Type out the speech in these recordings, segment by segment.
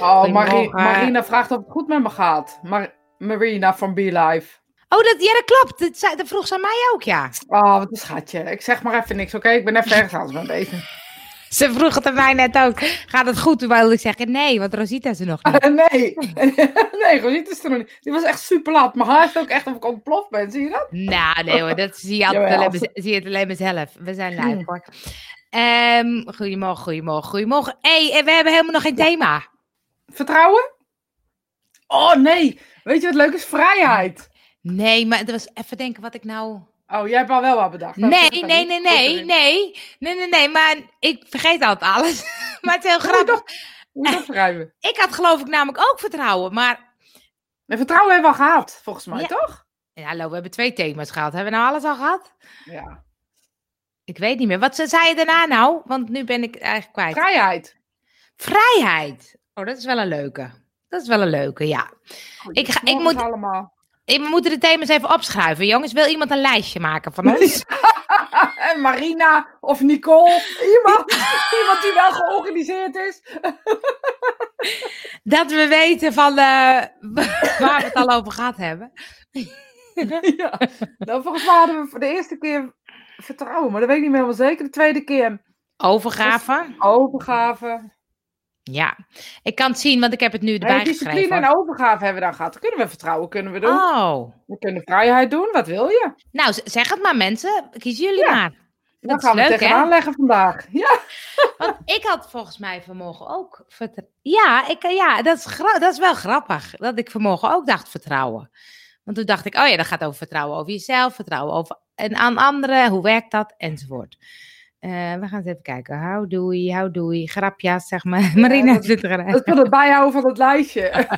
Oh. Marina vraagt of het goed met me gaat. Mar Marina van Be Live. Oh, dat, ja, dat klopt. Dat, zei- dat vroeg ze aan mij ook, ja. Oh, wat een schatje. Ik zeg maar even niks, oké? Ik ben even ergens anders mee bezig. Ze vroeg het aan mij net ook. Gaat het goed? Toen wilde ik zeggen, nee, want Rosita is er nog niet. nee, nee, Rosita is er nog niet. Die was echt super laat. Mijn haar is ook echt of ik ontploft ben. Zie je dat? Nou, nee hoor, dat zie je, altijd Jawel, alleen, zie je het alleen. We zijn live Hmm. hoor. Ehm, goedemorgen, goedemorgen, goedemorgen. Hé, hey, we hebben helemaal nog geen thema. Vertrouwen? Oh nee, weet je wat leuk is? Vrijheid. Nee, maar het was even denken wat ik nou... Oh, jij hebt al wel wat bedacht. Nee, nee, nee, nee, nee, nee, nee, nee, maar ik vergeet altijd alles. maar het is heel grappig. schrijven? Ik had geloof ik namelijk ook vertrouwen, maar... Nee, vertrouwen hebben we al gehad, volgens mij, Ja. toch? Ja, hallo, we hebben twee thema's gehad. Hebben we nou alles al gehad? Ja. Ik weet niet meer. Wat ze- zei je daarna nou? Want nu ben ik eigenlijk kwijt. Vrijheid. Vrijheid. Oh, dat is wel een leuke. Dat is wel een leuke, ja. Ik ga- ik moet- allemaal. We moeten de thema's even opschrijven. Jongens, wil iemand een lijstje maken van ons? en Marina of Nicole. Iemand, iemand die wel georganiseerd is. Dat we weten van eh, waar we het al over gehad hebben. ja. Nou, volgens mij hadden we voor de eerste keer vertrouwen, maar dat weet ik niet meer helemaal zeker. De tweede keer Overgave. overgave. Ja. Ik kan het zien, want ik heb het nu erbij discipline geschreven. en overgave hebben we dan gehad. Dan kunnen we vertrouwen kunnen we doen. Oh. We kunnen vrijheid doen. Wat wil je? Nou, zeg het maar mensen. Kiezen jullie Ja. maar. Dan Dat gaan is we leuk, tegenaan hè? leggen vandaag. Ja. Want ik had volgens mij vanmorgen ook vertrouwen. Ja, ik, ja dat, is dat is wel grappig. Dat ik vanmorgen ook dacht vertrouwen. Want toen dacht ik, oh ja, dat gaat over vertrouwen over jezelf, vertrouwen over en aan anderen, hoe werkt dat, enzovoort. Eh, we gaan eens even kijken. How doei, how doei, grapjas, zeg maar. Marina dat- zit erin. Dat is het bijhouden van het lijstje.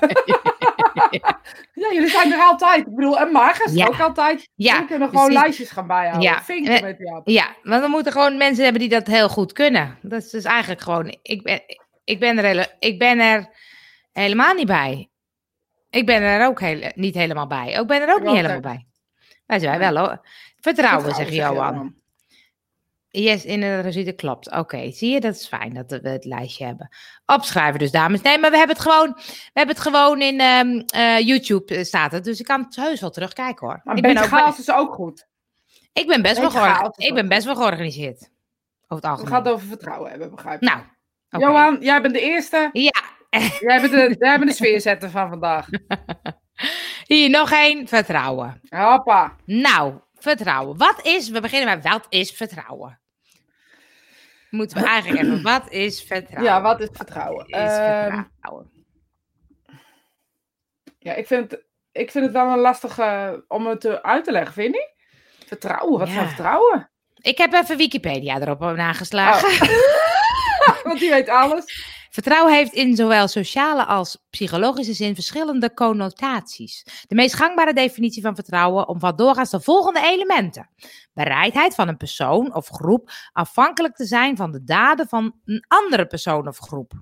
ja, jullie zijn er altijd. Ik bedoel, en Ja. ook altijd. Ja, we kunnen gewoon precies. lijstjes gaan bijhouden. Ja. Vinken met jou. Ja, want we moeten gewoon mensen hebben die dat heel goed kunnen. Dat is dus eigenlijk gewoon, ik ben, ik ben, er, hele, ik ben er helemaal niet bij. Ik ben er ook heel, niet helemaal bij. Ik ben er ook Ik niet helemaal bij. Wij zijn wel hoor. Vertrouwen, zegt zeg Johan. Yes, inderdaad, het klopt. Oké, zie je, dat is fijn dat we het lijstje hebben. Opschrijven dus, dames. Nee, maar we hebben het gewoon, we hebben het gewoon in ehm, eh, YouTube eh, staat het. Dus ik kan het heus wel terugkijken hoor. Maar ik, ben ook, chaos is ook goed. ik ben best wel beetje georga- chaos is ik ben best wel georganiseerd. Over het We algemeen. gaan het over vertrouwen hebben, begrijp ik. Nou. Johan, jij bent de eerste. Ja, Jij bent de, jij bent de sfeerzetter van vandaag. hier nog één. Vertrouwen. Hoppa. Nou, vertrouwen. Wat is, we beginnen met wat is vertrouwen? Moeten we eigenlijk even, wat is vertrouwen? Ja, wat is vertrouwen? Wat is Ehm, ja, ik vind, ik vind het wel een lastige om het uit te leggen, vind je? Vertrouwen, wat Ja. voor vertrouwen? Ik heb even Wikipedia erop nageslagen. Oh. Want die weet alles. Vertrouwen heeft in zowel sociale als psychologische zin verschillende connotaties. De meest gangbare definitie van vertrouwen omvat doorgaans de volgende elementen: bereidheid van een persoon of groep afhankelijk te zijn van de daden van een andere persoon of groep.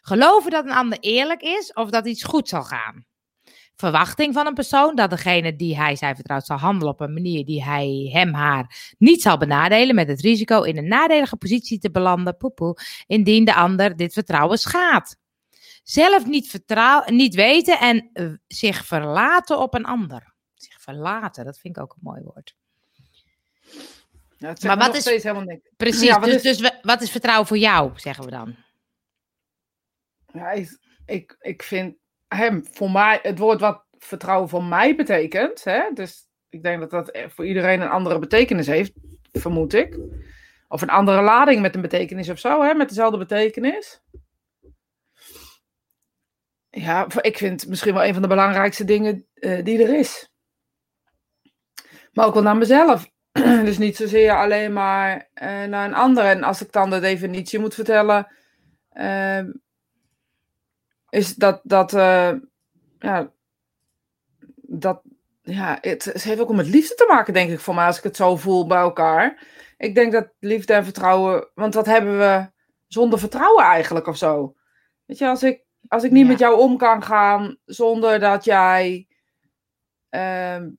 Geloven dat een ander eerlijk is of dat iets goed zal gaan. Verwachting van een persoon dat degene die hij zij vertrouwt zal handelen op een manier die hij hem haar niet zal benadelen met het risico in een nadelige positie te belanden, poepoe, indien de ander dit vertrouwen schaadt. Zelf niet, vertrouw, niet weten en eh, zich verlaten op een ander. Zich verlaten, dat vind ik ook een mooi woord. Ja, het zegt Maar wat is- steeds helemaal niks. Precies, Ja, wat dus, is- dus wat is vertrouwen voor jou, zeggen we dan? Ja, ik, ik, ik vind hem, voor mij, het woord wat vertrouwen voor mij betekent, hè, dus ik denk dat dat voor iedereen een andere betekenis heeft, vermoed ik. Of een andere lading met een betekenis of zo, hè, met dezelfde betekenis. Ja, ik vind het misschien wel een van de belangrijkste dingen eh, die er is. Maar ook wel naar mezelf. dus niet zozeer alleen maar eh, naar een ander. En als ik dan de definitie moet vertellen, is dat dat eh, ja dat ja het, het heeft ook om met liefde te maken denk ik voor mij als ik het zo voel bij elkaar. Ik denk dat liefde en vertrouwen want wat hebben we zonder vertrouwen eigenlijk of zo? Weet je als ik als ik niet Ja. met jou om kan gaan zonder dat jij ehm,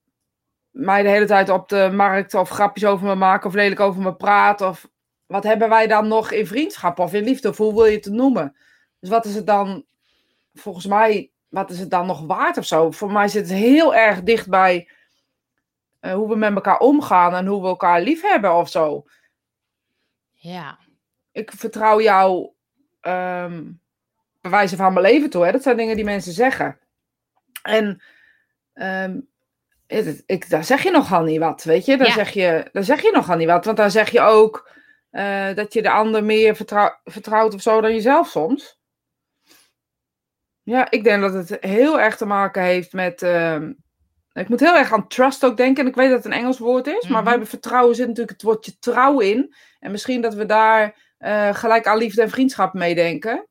mij de hele tijd op de markt of grapjes over me maakt of lelijk over me praat of wat hebben wij dan nog in vriendschap of in liefde of hoe wil je het noemen? Dus wat is het dan volgens mij, wat is het dan nog waard of zo? Voor mij zit het heel erg dicht bij eh, hoe we met elkaar omgaan en hoe we elkaar lief hebben of zo. Ja. Ik vertrouw jou ehm bewijzen van mijn leven toe. Hè? Dat zijn dingen die mensen zeggen. En ehm, het- ik, daar zeg je nogal niet wat, weet je? Daar, Ja. zeg je, daar zeg je nogal niet wat. Want dan zeg je ook eh, dat je de ander meer vertrouw- vertrouwt of zo dan jezelf soms. Ja, ik denk dat het heel erg te maken heeft met... ehm, ik moet heel erg aan trust ook denken. En ik weet dat het een Engels woord is. Maar Mhm. wij hebben vertrouwen zit natuurlijk het woordje trouw in. En misschien dat we daar eh, gelijk aan liefde en vriendschap mee denken.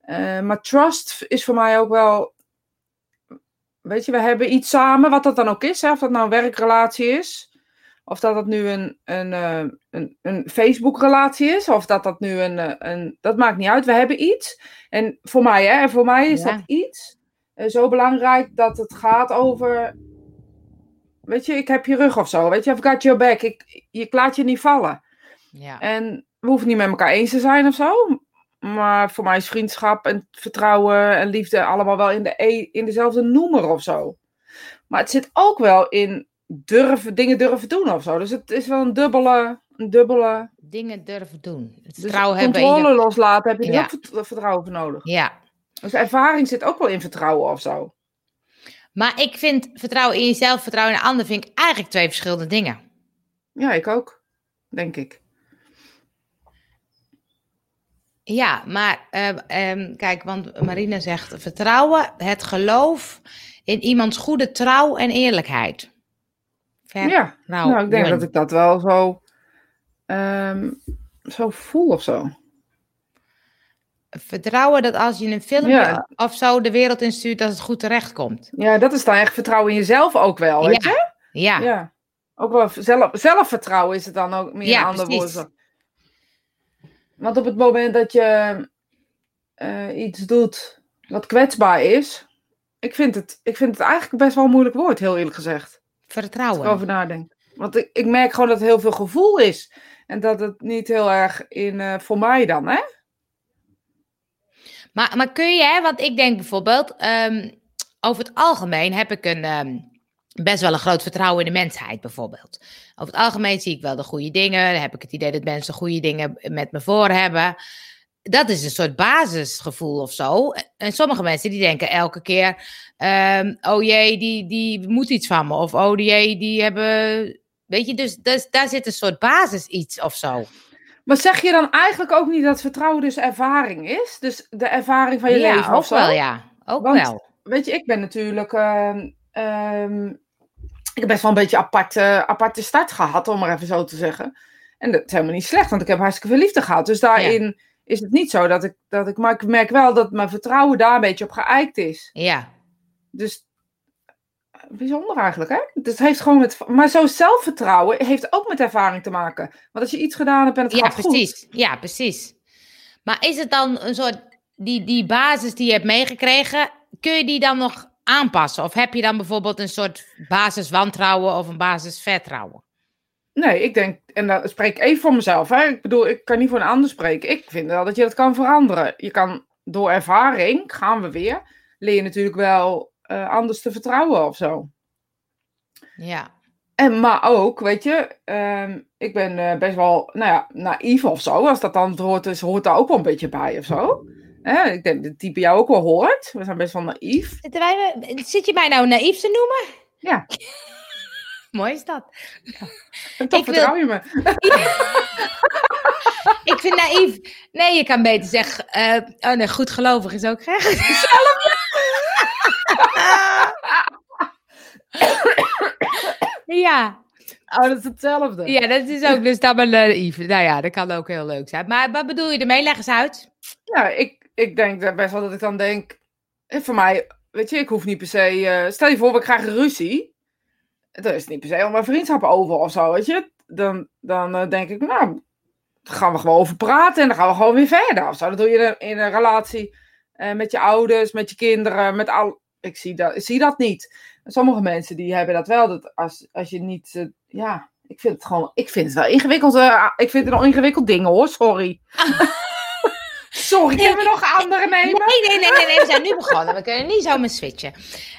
Eh, maar trust is voor mij ook wel. Weet je, we hebben iets samen, wat dat dan ook is. Hè? Of dat nou een werkrelatie is. Of dat dat nu een, een, eh, een, een Facebook-relatie is. Of dat dat nu een, eh, een. Dat maakt niet uit. We hebben iets. En voor mij, hè, en voor mij is Ja. dat iets eh, zo belangrijk dat het gaat over. Weet je, ik heb je rug of zo. Weet je, I've got your back. Ik, ik laat je niet vallen. Ja. En we hoeven niet met elkaar eens te zijn of zo. Maar voor mij is vriendschap en vertrouwen en liefde allemaal wel in, de e- in dezelfde noemer of zo. Maar het zit ook wel in durven, dingen durven doen of zo. Dus het is wel een dubbele. Een dubbele Dingen durven doen. Het dus vertrouwen hebben in controle je... loslaten heb je er ook vert- vertrouwen voor nodig. Ja. Dus ervaring zit ook wel in vertrouwen of zo. Maar ik vind vertrouwen in jezelf, vertrouwen in een ander, vind ik eigenlijk twee verschillende dingen. Ja, ik ook. Denk ik. Ja, maar eh, ehm, kijk, want Marina zegt vertrouwen, het geloof in iemands goede trouw en eerlijkheid. Ja, Vertrouwen. nou, ik denk dat ik dat wel zo, ehm, zo voel of zo. Vertrouwen dat als je een filmpje Ja. of zo de wereld instuurt, dat het goed terecht komt. Ja, dat is dan echt vertrouwen in jezelf ook wel, weet Ja. je? Ja, Ja. Ook wel zelf, zelfvertrouwen is het dan ook meer ander precies. woord. Want op het moment dat je eh, iets doet wat kwetsbaar is, ik vind, het, ik vind het eigenlijk best wel een moeilijk woord, heel eerlijk gezegd. Vertrouwen. erover nadenk. Want ik, ik merk gewoon dat er heel veel gevoel is. En dat het niet heel erg in, eh, voor mij dan, hè? Maar, maar kun je, hè, want ik denk bijvoorbeeld, ehm, over het algemeen heb ik een, ehm, best wel een groot vertrouwen in de mensheid bijvoorbeeld. Over het algemeen zie ik wel de goede dingen, dan heb ik het idee dat mensen goede dingen met me voor hebben. Dat is een soort basisgevoel of zo. En sommige mensen die denken elke keer, ehm, oh jee, die, die moet iets van me. Of oh jee, die hebben, weet je, dus, dus daar zit een soort basis iets of zo. Maar zeg je dan eigenlijk ook niet dat vertrouwen dus ervaring is? Dus de ervaring van je ja, leven ook of zo? wel, ja. Ook Want- wel. Weet je, ik ben natuurlijk... ehm, ehm, ik heb best wel een beetje aparte, aparte start gehad, om maar even zo te zeggen. En dat is helemaal niet slecht, want ik heb hartstikke veel liefde gehad. Dus daarin is het niet zo dat ik, dat ik... Maar ik merk wel dat mijn vertrouwen daar een beetje op geëikt is. Ja, Dus bijzonder eigenlijk, hè? Dus het heeft gewoon met... Maar zo zelfvertrouwen heeft ook met ervaring te maken. Want als je iets gedaan hebt en het ja gaat goed... precies. Ja, precies. Maar is het dan een soort, die, die basis die je hebt meegekregen, kun je die dan nog aanpassen? Of heb je dan bijvoorbeeld een soort basis wantrouwen of een basis vertrouwen? Nee, ik denk, en dan spreek ik even voor mezelf. Hè? Ik bedoel, ik kan niet voor een ander spreken. Ik vind wel dat je dat kan veranderen. Je kan door ervaring, gaan we weer, leer je natuurlijk wel eh, anders te vertrouwen of zo. Ja, En, maar ook, weet je, ehm, ik ben eh, best wel, nou ja, naïef of zo. Als dat dan het hoort, is, hoort daar ook wel een beetje bij of zo. Ik denk dat het type jou ook wel hoort. We zijn best wel naïef. Zitten wij- Zit je mij nou naïef te noemen? Ja. Mooi is dat. En toch Ik wil- vertrouw je me. Ik vind naïef. Nee, je kan beter zeggen. eh, oh nee, goed gelovig is ook gek. ja, Oh, dat is hetzelfde. ja, dat is ook dus dan maar naïef. Nou ja, dat kan ook heel leuk zijn. Maar wat bedoel je ermee? Leg eens uit. Ja, ik, ik denk best wel dat ik dan denk. eh, Voor mij, weet je, ik hoef niet per se. eh, stel je voor, we krijgen ruzie. Dan is het niet per se om mijn vriendschap over of zo, weet je. Dan, dan eh, denk ik, nou, dan gaan we gewoon over praten en dan gaan we gewoon weer verder. Of zo. Dat doe je in, in een relatie eh, met je ouders, met je kinderen, met al. Ik zie dat, ik zie dat niet. Sommige mensen die hebben dat wel. Dat als, als je niet. eh, ja, ik vind het gewoon. Ik vind het wel ingewikkeld. eh, ik vind het nog ingewikkeld dingen hoor, sorry. Sorry, kunnen we nog andere nemen? Nee, nee, nee, nee, nee, we zijn nu begonnen. We kunnen niet zomaar switchen.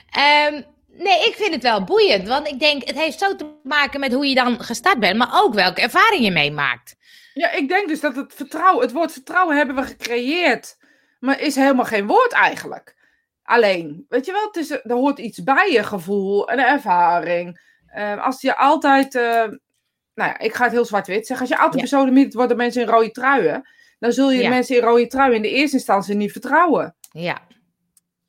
Ehm, nee, ik vind het wel boeiend. Want ik denk, het heeft zo te maken met hoe je dan gestart bent. Maar ook welke ervaring je meemaakt. Ja, ik denk dus dat het vertrouwen, het woord vertrouwen hebben we gecreëerd. Maar is helemaal geen woord eigenlijk. Alleen, weet je wel, het is, er hoort iets bij je gevoel en ervaring. Ehm, als je altijd, uh, nou ja, ik ga het heel zwart-wit zeggen. Als je altijd Ja. worden worden mensen in rode truien. Dan zul je Ja. mensen in rode truien in de eerste instantie niet vertrouwen. Ja,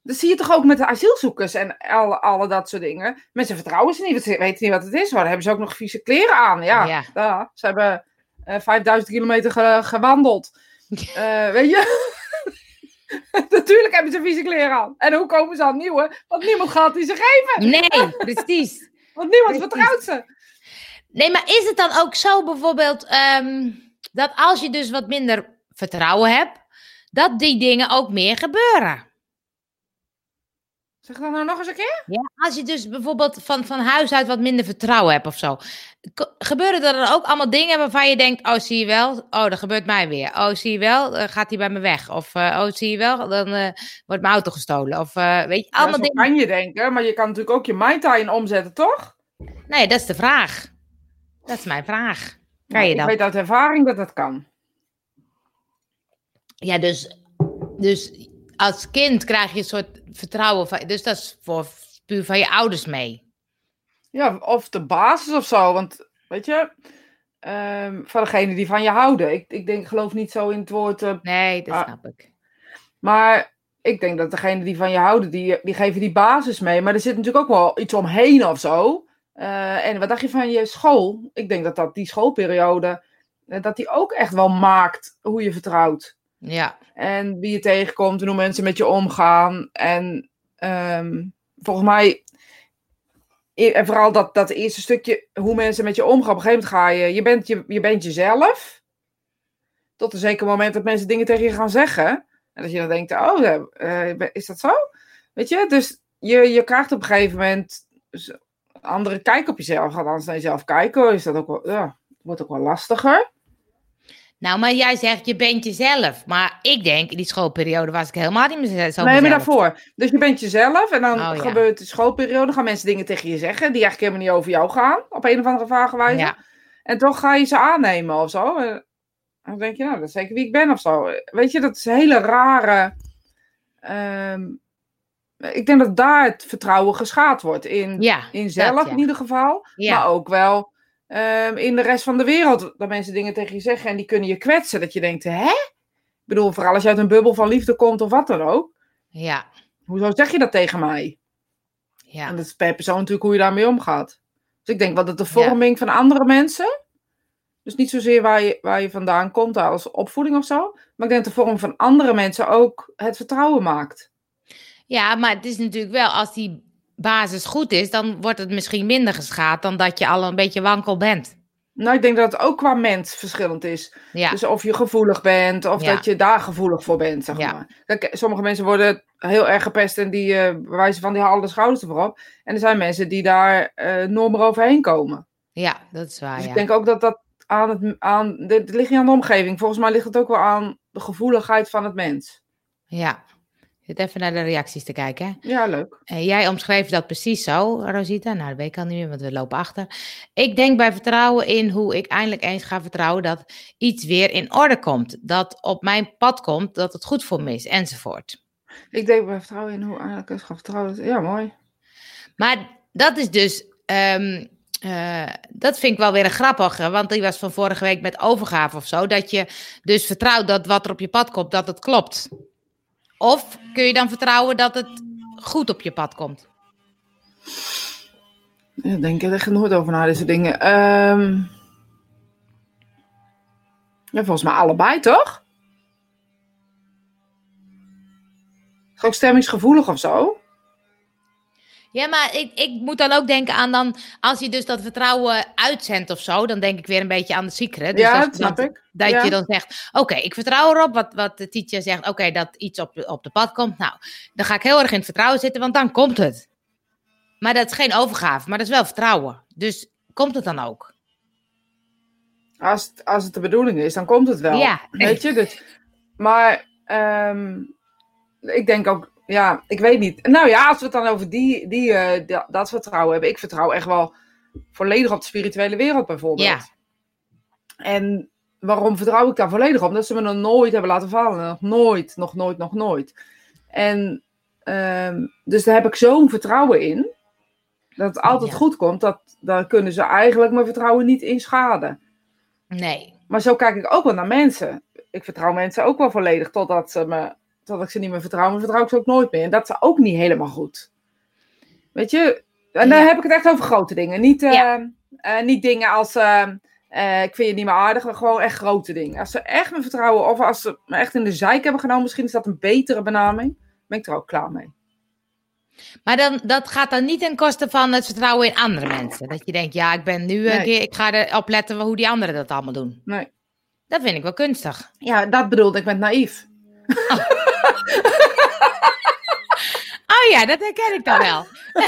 Dat zie je toch ook met de asielzoekers en alle, alle dat soort dingen. Mensen vertrouwen ze niet, want ze weten niet wat het is. Maar hebben ze ook nog vieze kleren aan. Ja, Ja. ja, ze hebben eh 5000 kilometer ge- gewandeld. Eh, weet je? Natuurlijk hebben ze vieze kleren aan. En hoe komen ze aan nieuwe? Want niemand gaat die ze geven. nee, precies. Want niemand Precies. vertrouwt ze. Nee, maar is het dan ook zo bijvoorbeeld ehm, dat als je dus wat minder vertrouwen hebt, dat die dingen ook meer gebeuren? Zeg dat nou nog eens een keer? Ja, als je dus bijvoorbeeld van, van huis uit wat minder vertrouwen hebt of zo. Gebeuren er dan ook allemaal dingen waarvan je denkt, oh zie je wel, oh dat gebeurt mij weer. Oh zie je wel, dan gaat hij bij me weg. Of eh, oh zie je wel, dan eh, wordt mijn auto gestolen. Of eh, weet je, Ja, allemaal zo dingen. kan je denken, maar je kan natuurlijk ook je mindtie in omzetten, toch? Nee, dat is de vraag. Dat is mijn vraag. Kan je ik dat? weet uit ervaring dat dat kan. Ja, dus, dus als kind krijg je een soort vertrouwen van, dus dat is voor puur van je ouders mee. Ja, of de basis of zo. Want, weet je, ehm, van degene die van je houden. Ik, ik denk, geloof niet zo in het woord. eh, Nee, dat Ah. snap ik. maar ik denk dat degene die van je houden, die, die geven die basis mee. Maar er zit natuurlijk ook wel iets omheen of zo. Eh, en wat dacht je van je school? Ik denk dat, dat die schoolperiode, eh, dat die ook echt wel maakt hoe je vertrouwt. Ja, En wie je tegenkomt en hoe mensen met je omgaan. En ehm, volgens mij, e- en vooral dat, dat eerste stukje, hoe mensen met je omgaan. Op een gegeven moment ga je, je bent, je, je bent jezelf. Tot een zeker moment dat mensen dingen tegen je gaan zeggen. En dat je dan denkt, oh, eh, is dat zo? Weet je, dus je, je krijgt op een gegeven moment andere kijk op jezelf. Gaat anders naar jezelf kijken. Is dat ook wel, ja, wordt ook wel lastiger. Nou, maar jij zegt je bent jezelf. Maar ik denk, in die schoolperiode was ik helemaal niet meer zo Nee, maar daarvoor. Dus je bent jezelf en dan Oh, ja. gebeurt de schoolperiode, gaan mensen dingen tegen je zeggen die eigenlijk helemaal niet over jou gaan, op een of andere vage wijze. Ja, En toch ga je ze aannemen of zo. En dan denk je, nou, dat is zeker wie ik ben of zo. Weet je, dat is een hele rare. ehm, ik denk dat daar het vertrouwen geschaad wordt. In, ja. in zelf ja. in ieder geval, maar ook wel ehm, in de rest van de wereld. Dat mensen dingen tegen je zeggen en die kunnen je kwetsen. Dat je denkt, hè? Ik bedoel, vooral als je uit een bubbel van liefde komt of wat dan ook. ja, Hoezo zeg je dat tegen mij? ja. En dat is per persoon natuurlijk hoe je daarmee omgaat. Dus ik denk wel dat de vorming van andere mensen. Dus niet zozeer waar je, waar je vandaan komt als opvoeding of zo. Maar ik denk dat de vorming van andere mensen ook het vertrouwen maakt. Ja, maar het is natuurlijk wel, als die basis goed is, dan wordt het misschien minder geschaad dan dat je al een beetje wankel bent. Nou, ik denk dat het ook qua mens verschillend is. Ja, Dus of je gevoelig bent, of Ja. dat je daar gevoelig voor bent, zeg Ja. maar. Kijk, sommige mensen worden heel erg gepest en die eh wijzen van die halen de schouders ervoor op. En er zijn mensen die daar eh nooit meer overheen komen. ja, dat is waar. Dus ja. ik denk ook dat dat aan het, aan, dit dit ligt niet aan de omgeving. Volgens mij ligt het ook wel aan de gevoeligheid van het mens. Ja. Ik zit even naar de reacties te kijken. Hè? Ja, leuk. Eh, jij omschreef dat precies zo, Rosita. Nou, dat weet ik al niet meer, want we lopen achter. Ik denk bij vertrouwen in hoe ik eindelijk eens ga vertrouwen dat iets weer in orde komt. Dat op mijn pad komt, dat het goed voor me is, enzovoort. Ik denk bij vertrouwen in hoe eigenlijk het gaat vertrouwen. Ja, mooi. Maar dat is dus, ehm, eh, dat vind ik wel weer een grappige, want die was van vorige week met overgave of zo. Dat je dus vertrouwt dat wat er op je pad komt, dat het klopt. Of kun je dan vertrouwen dat het goed op je pad komt? Ik denk er echt nooit over na, deze dingen. Ehm, ja, volgens mij allebei, toch? Ook stemmingsgevoelig of zo? Ja, maar ik, ik moet dan ook denken aan dan, als je dus dat vertrouwen uitzendt of zo, dan denk ik weer een beetje aan de secret. Dus ja, dat, dat snap dat, ik. Dat Ja. je dan zegt, oké, ik vertrouw erop, wat, wat de teacher zegt, oké, dat iets op, op de pad komt. Nou, dan ga ik heel erg in het vertrouwen zitten, want dan komt het. Maar dat is geen overgave, maar dat is wel vertrouwen. Dus komt het dan ook? Als, het- als het de bedoeling is, dan komt het wel. Ja. Weet je? Dus, maar ehm, ik denk ook, ja, ik weet niet. Nou ja, als we het dan over die, die, eh, dat, vertrouwen hebben. Ik vertrouw echt wel volledig op de spirituele wereld bijvoorbeeld. Ja. En waarom vertrouw ik daar volledig op? Dat ze me nog nooit hebben laten vallen. Nog nooit, nog nooit, nog nooit. En ehm, dus daar heb ik zo'n vertrouwen in. Dat het altijd Ja. goed komt. Dat, daar kunnen ze eigenlijk mijn vertrouwen niet in schaden. Nee. Maar zo kijk ik ook wel naar mensen. Ik vertrouw mensen ook wel volledig totdat, ze me, totdat ik ze niet meer vertrouw. Maar vertrouw ik ze ook nooit meer. En dat is ook niet helemaal goed. Weet je? En dan Ja. heb ik het echt over grote dingen. Niet, eh, Ja. eh, niet dingen als eh, eh, ik vind je niet meer aardig. Maar gewoon echt grote dingen. Als ze echt me vertrouwen of als ze me echt in de zijk hebben genomen. Misschien is dat een betere benaming. Ben ik er ook klaar mee. Maar dan, dat gaat dan niet ten koste van het vertrouwen in andere mensen. Dat je denkt, ja, ik ben nu een Nee. keer, ik ga erop letten hoe die anderen dat allemaal doen. Nee. Dat vind ik wel kunstig. Ja, dat bedoelde ik met naïef. Oh ja, dat herken ik dan wel.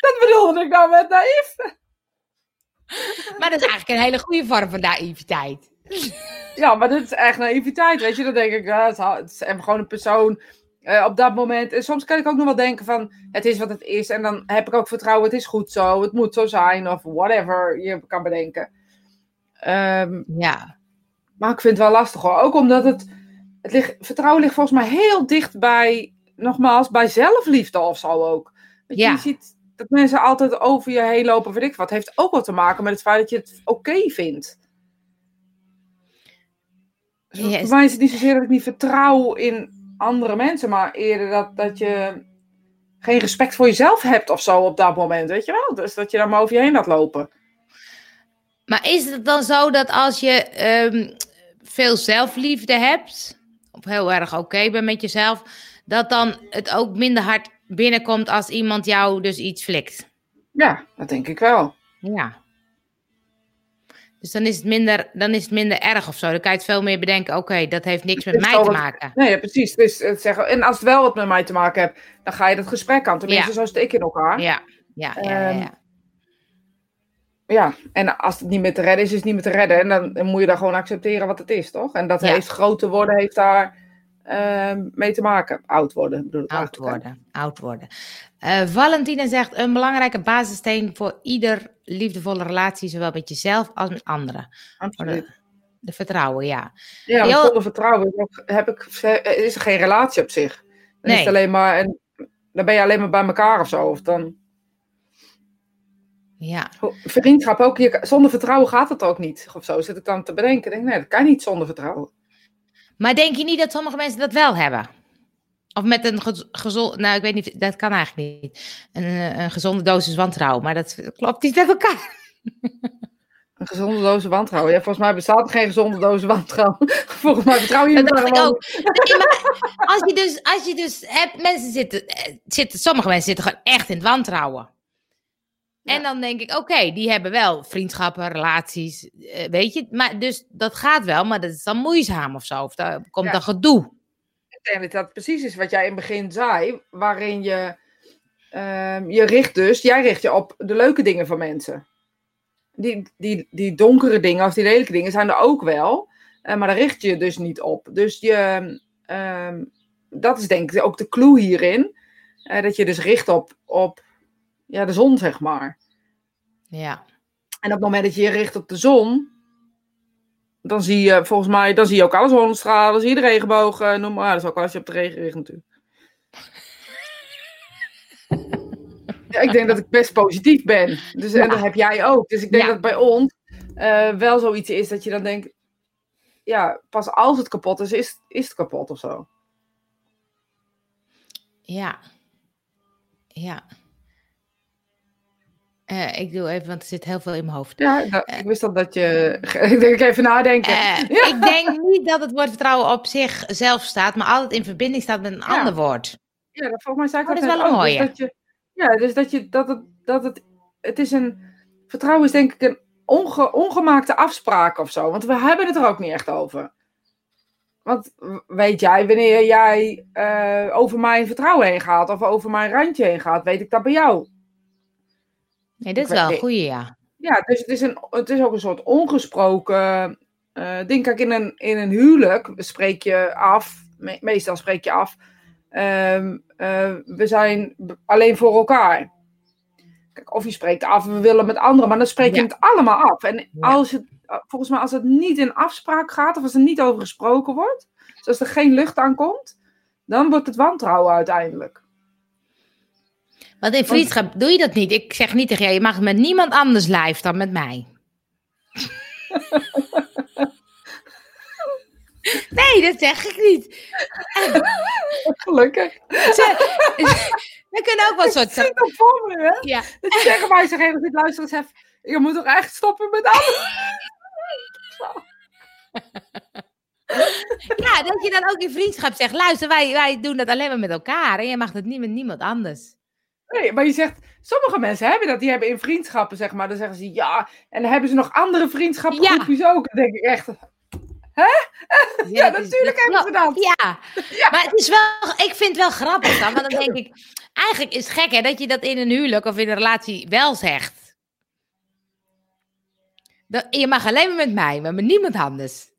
Dat bedoelde ik nou met naïef. Maar dat is eigenlijk een hele goede vorm van naïviteit. Ja, maar dit is echt naïviteit, weet je. Dan denk ik, ja, het is- gewoon een persoon eh, op dat moment. En soms kan ik ook nog wel denken van, het is wat het is. En dan heb ik ook vertrouwen, het is goed zo, het moet zo zijn. Of whatever je kan bedenken. Ehm, Ja. maar ik vind het wel lastig hoor. Ook omdat het, het ligt, vertrouwen ligt volgens mij heel dicht bij, nogmaals, bij zelfliefde of zo ook. Weet je, Ja. je ziet dat mensen altijd over je heen lopen, weet ik wat. heeft ook wat te maken met het feit dat je het oké vindt. Dus Yes. Voor mij is het niet zozeer dat ik niet vertrouw in andere mensen, maar eerder dat, dat je geen respect voor jezelf hebt of zo op dat moment, weet je wel? Dus dat je dan maar over je heen laat lopen. Maar is het dan zo dat als je ehm, veel zelfliefde hebt, of heel erg oké bent met jezelf, dat dan het ook minder hard binnenkomt als iemand jou dus iets flikt? Ja, dat denk ik wel. Ja. Dus dan is het minder, dan is het minder erg of zo. Dan kan je het veel meer bedenken. Oké, dat heeft niks met mij te wat- maken. Nee, precies. Dus het zeggen, en als het wel wat met mij te maken heeft, dan ga je dat gesprek aan. Tenminste, Ja. zo zit ik in elkaar. Ja. Ja, ja, ja, ja. Ehm, ja. en als het niet meer te redden is, is het niet meer te redden. En dan, dan moet je dan gewoon accepteren wat het is, toch? En dat Ja. heeft groter worden, heeft daar ehm, mee te maken. Oud worden, bedoel ik Oud worden, oud worden. Eh, Valentina zegt, een belangrijke basissteen voor ieder liefdevolle relatie, zowel met jezelf als met anderen. Absoluut. De vertrouwen, ja. Ja, Heel- zonder vertrouwen heb ik, is er geen relatie op zich. Dan is Nee. alleen maar, dan ben je alleen maar bij elkaar of zo. Of dan, Ja, vriendschap ook, je, zonder vertrouwen gaat het ook niet. Of zo zit ik dan te bedenken. Denk, nee, dat kan niet zonder vertrouwen. Maar denk je niet dat sommige mensen dat wel hebben? Of met een gezond, nou ik weet niet, dat kan eigenlijk niet. Een, eh, een gezonde dosis wantrouwen, maar dat klopt niet met elkaar. Een gezonde doos wantrouwen. Ja, volgens mij bestaat er geen gezonde doos wantrouwen. volgens mij vertrouw je Dat dacht ik ook. Nee, maar als je dus, als je dus hebt, mensen zitten, eh, zitten, sommige mensen zitten gewoon echt in het wantrouwen. En dan denk ik, oké, die hebben wel vriendschappen, relaties, eh, weet je. Maar dus dat gaat wel, maar dat is dan moeizaam of zo. Of daar komt Ja. dan gedoe. Ik denk dat dat precies is wat jij in het begin zei. Waarin je, ehm, je richt dus, jij richt je op de leuke dingen van mensen. Die, die, die donkere dingen of die lelijke dingen zijn er ook wel. eh, maar daar richt je dus niet op. Dus je, ehm, dat is denk ik ook de clue hierin. eh, dat je dus richt op, op ja, de zon, zeg maar. Ja. En op het moment dat je je richt op de zon, dan zie je volgens mij, dan zie je ook alle zonnestralen, dan zie je de regenboog, eh, noem maar. Dat is ook als je op de regen richt natuurlijk. Ja, ik denk dat ik best positief ben. Dus, Ja. En dat heb jij ook. Dus ik denk Ja. dat bij ons eh, wel zoiets is dat je dan denkt, ja, pas als het kapot is, is, is het kapot of zo. Ja. Ja. Eh, ik doe even, want er zit heel veel in mijn hoofd. Ja, dat- ik wist dat dat je... Ik denk even nadenken. Eh, Ja. Ik denk niet dat het woord vertrouwen op zichzelf staat, maar altijd in verbinding staat met een Ja. ander woord. Ja, dat, volgens mij zei ik Oh, dat dat is wel een. Dus mooie. dat je, ja, dus dat je dat het, dat het, het is een, vertrouwen is denk ik een onge, ongemaakte afspraak of zo. Want we hebben het er ook niet echt over. Want weet jij, wanneer jij eh, over mijn vertrouwen heen gaat of over mijn randje heen gaat, weet ik dat bij jou. Nee, dit is wel een goeie, ja. Ja, dus het is, een, het is ook een soort ongesproken eh ding. Kijk, in een, in een huwelijk spreek je af, me- meestal spreek je af, ehm, eh, we zijn alleen voor elkaar. Kijk, of je spreekt af, we willen met anderen, maar dan spreek je Ja. het allemaal af. En Ja. als het, eh, volgens mij, als het niet in afspraak gaat, of als er niet over gesproken wordt, dus als er geen lucht aan komt, dan wordt het wantrouwen uiteindelijk. Want in vriendschap doe je dat niet. Ik zeg niet tegen jou, je mag met niemand anders live dan met mij. nee, dat zeg ik niet. Gelukkig. Ze- We kunnen ook wel een soort... Zit dat voor me, hè? Ja, Dat je tegen mij zegt, luister eens even, je moet toch echt stoppen met alles? ja, dat je dan ook in vriendschap zegt, luister, wij, wij doen dat alleen maar met elkaar. En je mag dat niet met niemand anders. Nee, maar je zegt, sommige mensen hebben dat, die hebben in vriendschappen, zeg maar, dan zeggen ze ja, en dan hebben ze nog andere vriendschappengroepjes ook. Dan denk ik echt, ja, dat is- natuurlijk hebben ze dat. Ja. maar het is wel, ik vind het wel grappig dan, want dan denk ik, eigenlijk is het gek hè, dat je dat in een huwelijk of in een relatie wel zegt. Dat, je mag alleen maar met mij, maar met niemand anders.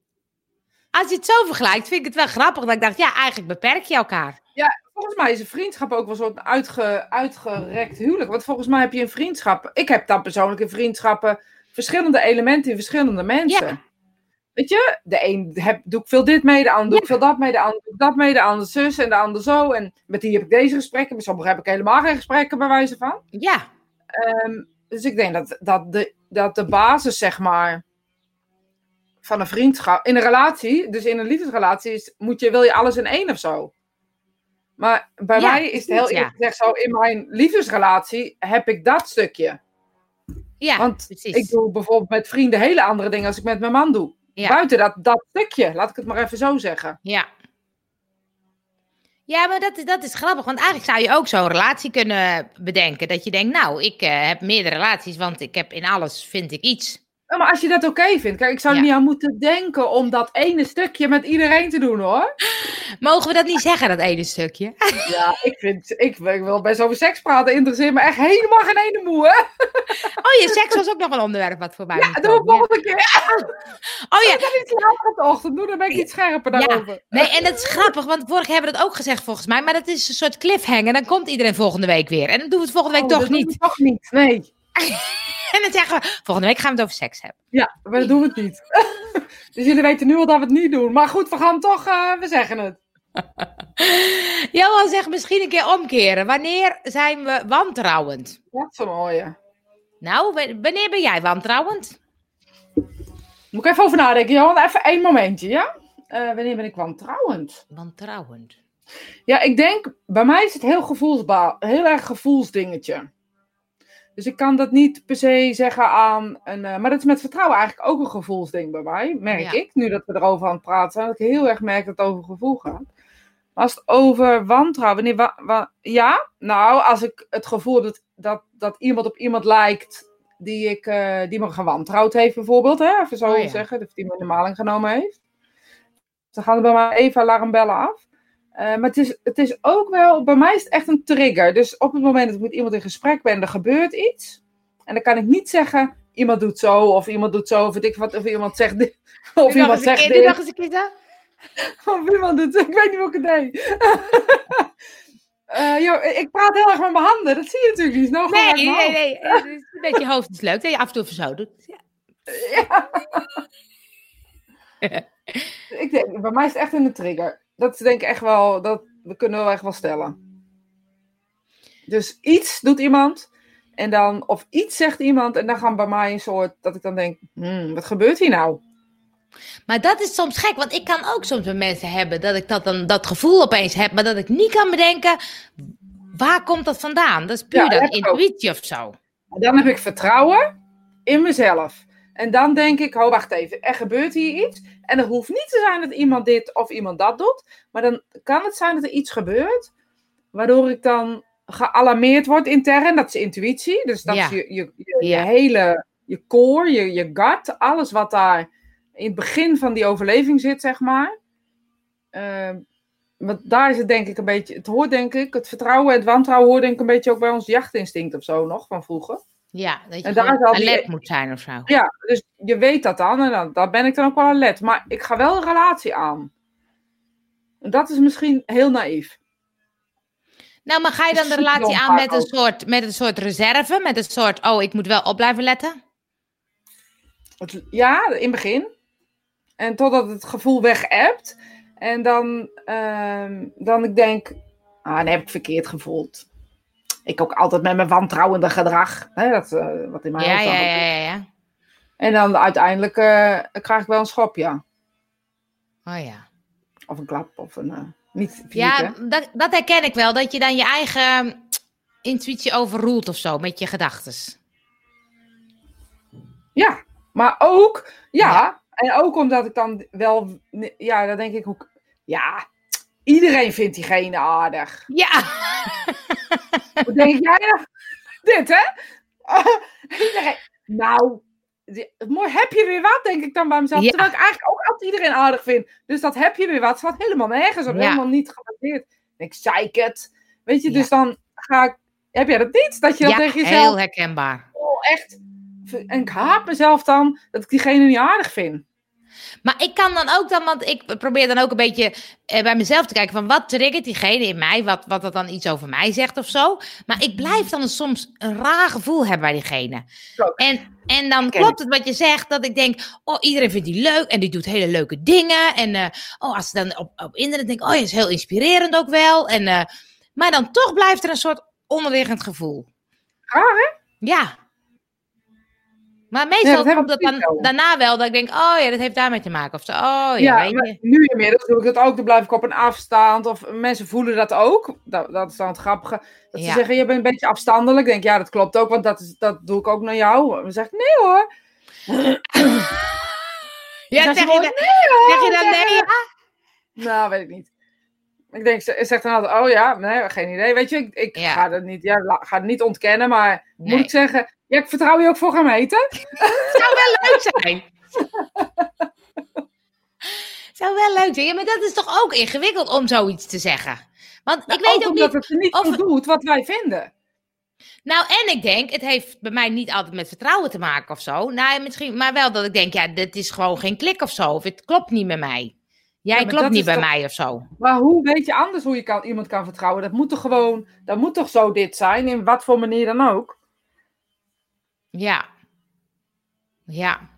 Als je het zo vergelijkt, vind ik het wel grappig dat ik dacht, ja, eigenlijk beperk je elkaar. Volgens mij is een vriendschap ook wel zo'n uitge, uitgerekt huwelijk. Want volgens mij heb je in vriendschappen, ik heb dan persoonlijk in vriendschappen verschillende elementen in verschillende mensen. Ja. Weet je, de een heb, doe ik veel dit mee, de ander doe ik veel dat mee, de ander doe ik dat mee, de ander zus en de ander zo. En met die heb ik deze gesprekken, met sommigen heb ik helemaal geen gesprekken bij wijze van. Ja, Ehm, dus ik denk dat, dat, de, dat de basis, zeg maar, van een vriendschap, in een relatie, dus in een liefdesrelatie, is, moet je, wil je alles in één of zo. Maar bij Ja, mij is het heel eerlijk gezegd zo, in mijn liefdesrelatie heb ik dat stukje. ja, Want precies. ik doe bijvoorbeeld met vrienden hele andere dingen als ik met mijn man doe. Ja. Buiten dat, dat stukje, laat ik het maar even zo zeggen. Ja. Ja, maar dat, is- dat is grappig. Want eigenlijk zou je ook zo'n relatie kunnen bedenken. Dat je denkt, nou, ik eh, heb meerdere relaties, want ik heb in alles, vind ik iets. Ja, maar als je dat oké vindt, kijk, ik zou er Ja. niet aan moeten denken om dat ene stukje met iedereen te doen hoor. Mogen we dat niet zeggen, dat ene stukje? Ja, ik vind, ik, ik wil best over seks praten, interesseert me echt helemaal geen ene moe, hè? Oh, je seks was ook nog een onderwerp wat voorbij Ja, moet doe het ja. volgende keer. Oh ja, Dan iets later op de ochtend doen, dan ben ik iets scherper Ja. daarover. nee, en dat is grappig, want vorig hebben we dat ook gezegd volgens mij. Maar dat is een soort cliffhanger. Dan komt iedereen volgende week weer. En dan doen we het volgende week Oh, toch dat doen niet. we Toch niet, nee. En dan zeggen we, volgende week gaan we het over seks hebben. Ja, maar doen we het niet. dus jullie weten nu al dat we het niet doen. Maar goed, we gaan toch, eh, we zeggen het. Johan zegt misschien een keer omkeren. Wanneer zijn we wantrouwend? Dat is een mooie. Nou, wanneer ben jij wantrouwend? Moet ik even over nadenken, Johan. Even één momentje, ja? Eh, wanneer ben ik wantrouwend? Wantrouwend. Ja, ik denk, bij mij is het heel gevoelsbaar. Heel erg gevoelsdingetje. Dus ik kan dat niet per se zeggen aan een... eh, maar dat is met vertrouwen eigenlijk ook een gevoelsding bij mij, merk Ja. ik. Nu dat we erover aan het praten zijn, dat ik heel erg merk dat het over gevoel gaat. Maar als het over wantrouwen... Wanneer, wa- wa- ja, nou, als ik het gevoel heb dat, dat, dat iemand op iemand lijkt die, ik, eh, die me gewantrouwd heeft bijvoorbeeld, hè? even zo Oh ja. zeggen, of die me in de maling genomen heeft. Dan gaan er bij mij even alarmbellen af. Eh, maar het is, het is ook wel, bij mij is het echt een trigger. Dus op het moment dat ik met iemand in gesprek ben, er gebeurt iets. En dan kan ik niet zeggen, iemand doet zo, of iemand doet zo, of weet ik wat, of iemand zegt dit, of iemand zegt dit, nog eens een keer zo. of iemand doet, ik weet niet hoe ik het deed. Ik praat heel erg met mijn handen, dat zie je natuurlijk niet. Nou, Nee, nee, nee. Een beetje hoofd is leuk dat je af en toe even zo doet. Ja. Ik denk, bij mij is het echt een trigger. Dat denk ik echt wel, dat we kunnen we echt wel stellen. Dus iets doet iemand, en dan, of iets zegt iemand, en dan gaan bij mij een soort, dat ik dan denk, hmm, wat gebeurt hier nou? Maar dat is soms gek, want ik kan ook soms met mensen hebben dat ik dat, dan, dat gevoel opeens heb, maar dat ik niet kan bedenken, waar komt dat vandaan? Dat is puur Ja, dat dan ook. intuïtie of zo. Dan heb ik vertrouwen in mezelf. En dan denk ik, oh wacht even, er gebeurt hier iets. En het hoeft niet te zijn dat iemand dit of iemand dat doet. Maar dan kan het zijn dat er iets gebeurt, waardoor ik dan gealarmeerd word intern. Dat is intuïtie. Dus dat Ja. is je, je, je, Ja. je hele, je core, je, je gut. Alles wat daar in het begin van die overleving zit, zeg maar. Ehm, want daar is het denk ik een beetje, het hoort denk ik, het vertrouwen en het wantrouwen hoort denk ik een beetje ook bij ons jachtinstinct of zo nog, van vroeger. Ja, dat je En daar die- alert moet zijn of zo. Ja, dus je weet dat dan en dan, dan ben ik dan ook wel alert. Maar ik ga wel een relatie aan. En dat is misschien heel naïef. Nou, maar ga je dan de relatie aan met een, soort, met een soort reserve? Met een soort, oh, ik moet wel op blijven letten? Ja, in het begin. En totdat het gevoel weg hebt. En dan, ehm, dan ik denk, ah, dan heb ik verkeerd gevoeld. Ik ook altijd met mijn wantrouwende gedrag. Hè, dat, eh, wat in mijn Ja, ja, ja, ja, ja. En dan uiteindelijk eh, krijg ik wel een schop, ja. Oh ja. Of een klap, of een... eh, niet fysiek, Ja, hè. dat, dat herken ik wel. Dat je dan je eigen intuïtie overroelt of zo met je gedachten. Ja, maar ook, ja, Ja. en ook omdat ik dan wel, ja, dan denk ik ook, ja, iedereen vindt diegene aardig. Ja. Wat denk jij nou? Dit, hè? nou, mooi, heb je weer wat, denk ik dan bij mezelf. Ja. Terwijl ik eigenlijk ook altijd iedereen aardig vind. Dus dat heb je weer wat, staat helemaal nergens op, Ja. helemaal niet gebaseerd. Ik zeik het. Weet je, Ja. dus dan ga ik, heb jij dat niet? Dat je dan tegen jezelf, heel herkenbaar. oh, echt, en ik haat mezelf dan, dat ik diegene niet aardig vind. Maar ik kan dan ook dan, want ik probeer dan ook een beetje eh, bij mezelf te kijken van wat triggert diegene in mij, wat, wat dat dan iets over mij zegt of zo. Maar ik blijf dan soms een raar gevoel hebben bij diegene. En, en dan klopt het wat je zegt, dat ik denk, oh iedereen vindt die leuk en die doet hele leuke dingen. En eh, oh, als ze dan op, op internet denk, oh ja, is heel inspirerend ook wel. En, eh, maar dan toch blijft er een soort onderliggend gevoel. Raar, hè? Ja. Maar meestal dat komt dat dan daarna wel, dat ik denk, oh ja, dat heeft daarmee te maken. Of zo, oh ja, Ja, je. nu inmiddels doe ik dat ook. Dan blijf ik op een afstand. Of mensen voelen dat ook. Dat, dat is dan het grappige. Dat ze zeggen, je bent een beetje afstandelijk. Ik denk, ja, dat klopt ook. Want dat, is, dat doe ik ook naar jou. Dan zeg ik, nee hoor. Ja, zeg je, dan, gewoon, zeg je dan nee? Ja? Nou, weet ik niet. Ik denk, ze zegt dan altijd, oh ja, nee, geen idee. Weet je, ik, ik Ja. ga het niet, ja, ga het niet ontkennen. Maar moet Nee. ik zeggen, ja, ik vertrouw je ook voor gaan eten. Zou wel leuk zijn. Zou wel leuk zijn. Ja, maar dat is toch ook ingewikkeld om zoiets te zeggen. Want ik weet ook omdat niet. het er niet of- doet wat wij vinden. Nou, en ik denk, het heeft bij mij niet altijd met vertrouwen te maken of zo. Nou, misschien, maar wel dat ik denk, ja, dit is gewoon geen klik of zo. Of het klopt niet met mij. Jij klopt niet bij toch- mij of zo. Maar hoe weet je anders hoe je kan, iemand kan vertrouwen? Dat moet toch gewoon, dat moet toch zo dit zijn, in wat voor manier dan ook? Ja. Ja.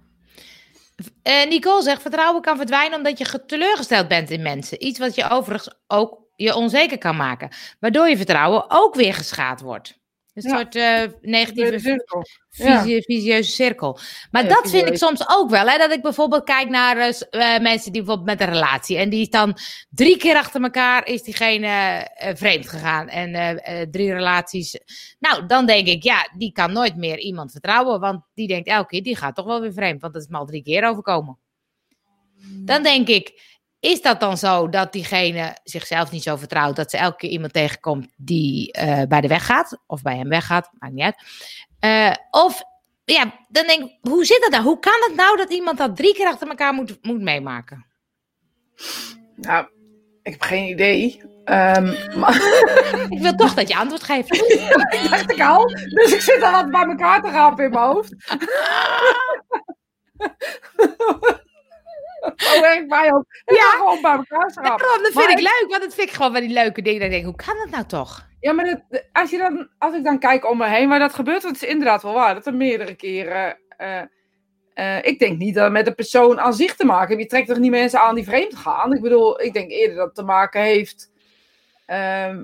Eh, Nicole zegt, vertrouwen kan verdwijnen omdat je teleurgesteld bent in mensen. Iets wat je overigens ook je onzeker kan maken. Waardoor je vertrouwen ook weer geschaad wordt. Een Ja. soort eh, negatieve cirkel. Ja. visieuze cirkel. Maar Ja, dat vind ik soms ook wel. Hè? Dat ik bijvoorbeeld kijk naar eh, eh, mensen die bijvoorbeeld met een relatie. En die is dan drie keer achter elkaar is diegene vreemd gegaan. En drie relaties. Nou, dan denk ik, ja, die kan nooit meer iemand vertrouwen. Want die denkt elke keer, die gaat toch wel weer vreemd. Want dat is me al drie keer overkomen. Dan denk ik, is dat dan zo dat diegene zichzelf niet zo vertrouwt dat ze elke keer iemand tegenkomt die eh, bij de weg gaat, of bij hem weggaat, maakt niet uit. Eh, of ja, dan denk ik, hoe zit dat nou? Hoe kan het nou dat iemand dat drie keer achter elkaar moet, moet meemaken? Nou, ik heb geen idee. Ehm, Ik wil toch dat je antwoord geeft. dat dacht ik al. Dus ik zit al wat bij elkaar te rapen in mijn hoofd. Zo werkt mij ook. Ik Ja. gewoon bij elkaar schrapen. Daarom, dat vind ik ik- leuk, want dat vind ik gewoon van die leuke dingen. Dan denk ik, hoe kan dat nou toch? Ja, maar dat, als, je dan, als ik dan kijk om me heen waar dat gebeurt, dat is inderdaad wel waar. Dat er meerdere keren. eh, eh, ik denk niet dat het met de persoon aan zich te maken heeft. Je trekt toch niet mensen aan die vreemd gaan? Ik bedoel, ik denk eerder dat het te maken heeft. ehm,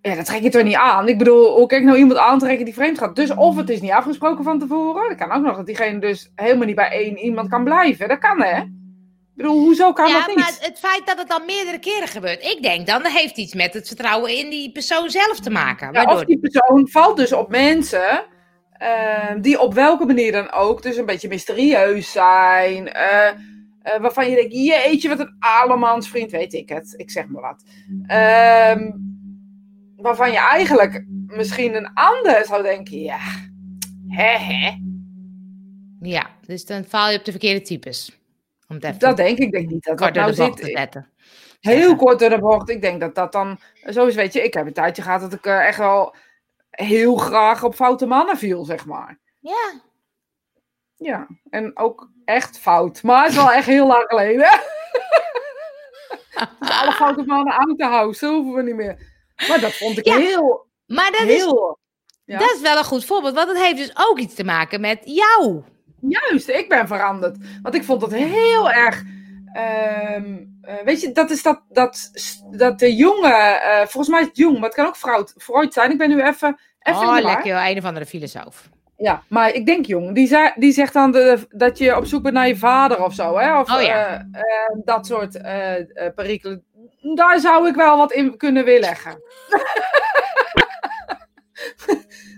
ja, dat trek je toch niet aan? Ik bedoel, hoe kan ik nou iemand aantrekken die vreemd gaat? Dus of het is niet afgesproken van tevoren. Dat kan ook nog dat diegene dus helemaal niet bij één iemand kan blijven. Dat kan hè? Ik bedoel, hoezo kan ja, dat niet? maar het, feit dat het dan meerdere keren gebeurt. Ik denk dan, dat heeft iets met het vertrouwen in die persoon zelf te maken. Ja, Waardoor... of die persoon valt dus op mensen eh, die op welke manier dan ook dus een beetje mysterieus zijn. eh, eh, waarvan je denkt, jeetje, wat een alemans vriend, weet ik het. Ik zeg maar wat. Ehm, waarvan je eigenlijk misschien een ander zou denken, ja, hè hè. Ja, dus dan val je op de verkeerde types. Om Dat denk ik, denk niet dat dat nou de bocht te zit. zetten. Heel kort door de bocht. Ik denk dat dat dan zo is. Weet je, ik heb een tijdje gehad dat ik eh, echt wel heel graag op foute mannen viel, zeg maar. Ja. Ja, en ook echt fout. Maar het is wel echt heel lang geleden. Alle foute mannen out the house, zo hoeven we niet meer. Maar dat vond ik Ja, heel, Maar dat is, heel... Ja. dat is wel een goed voorbeeld, want het heeft dus ook iets te maken met jou. Juist, ik ben veranderd. Want ik vond het heel erg. ehm, eh, weet je, dat is dat, dat, dat de jongen. eh, volgens mij is het jong, maar het kan ook Freud, Freud zijn. Ik ben nu even. even oh, lekker, een of andere filosoof. Ja, maar ik denk jong. Die, zei, die zegt dan de, dat je op zoek bent naar je vader of zo. Hè? Of Oh ja. eh, dat soort perikelen. Daar zou ik wel wat in kunnen weerleggen.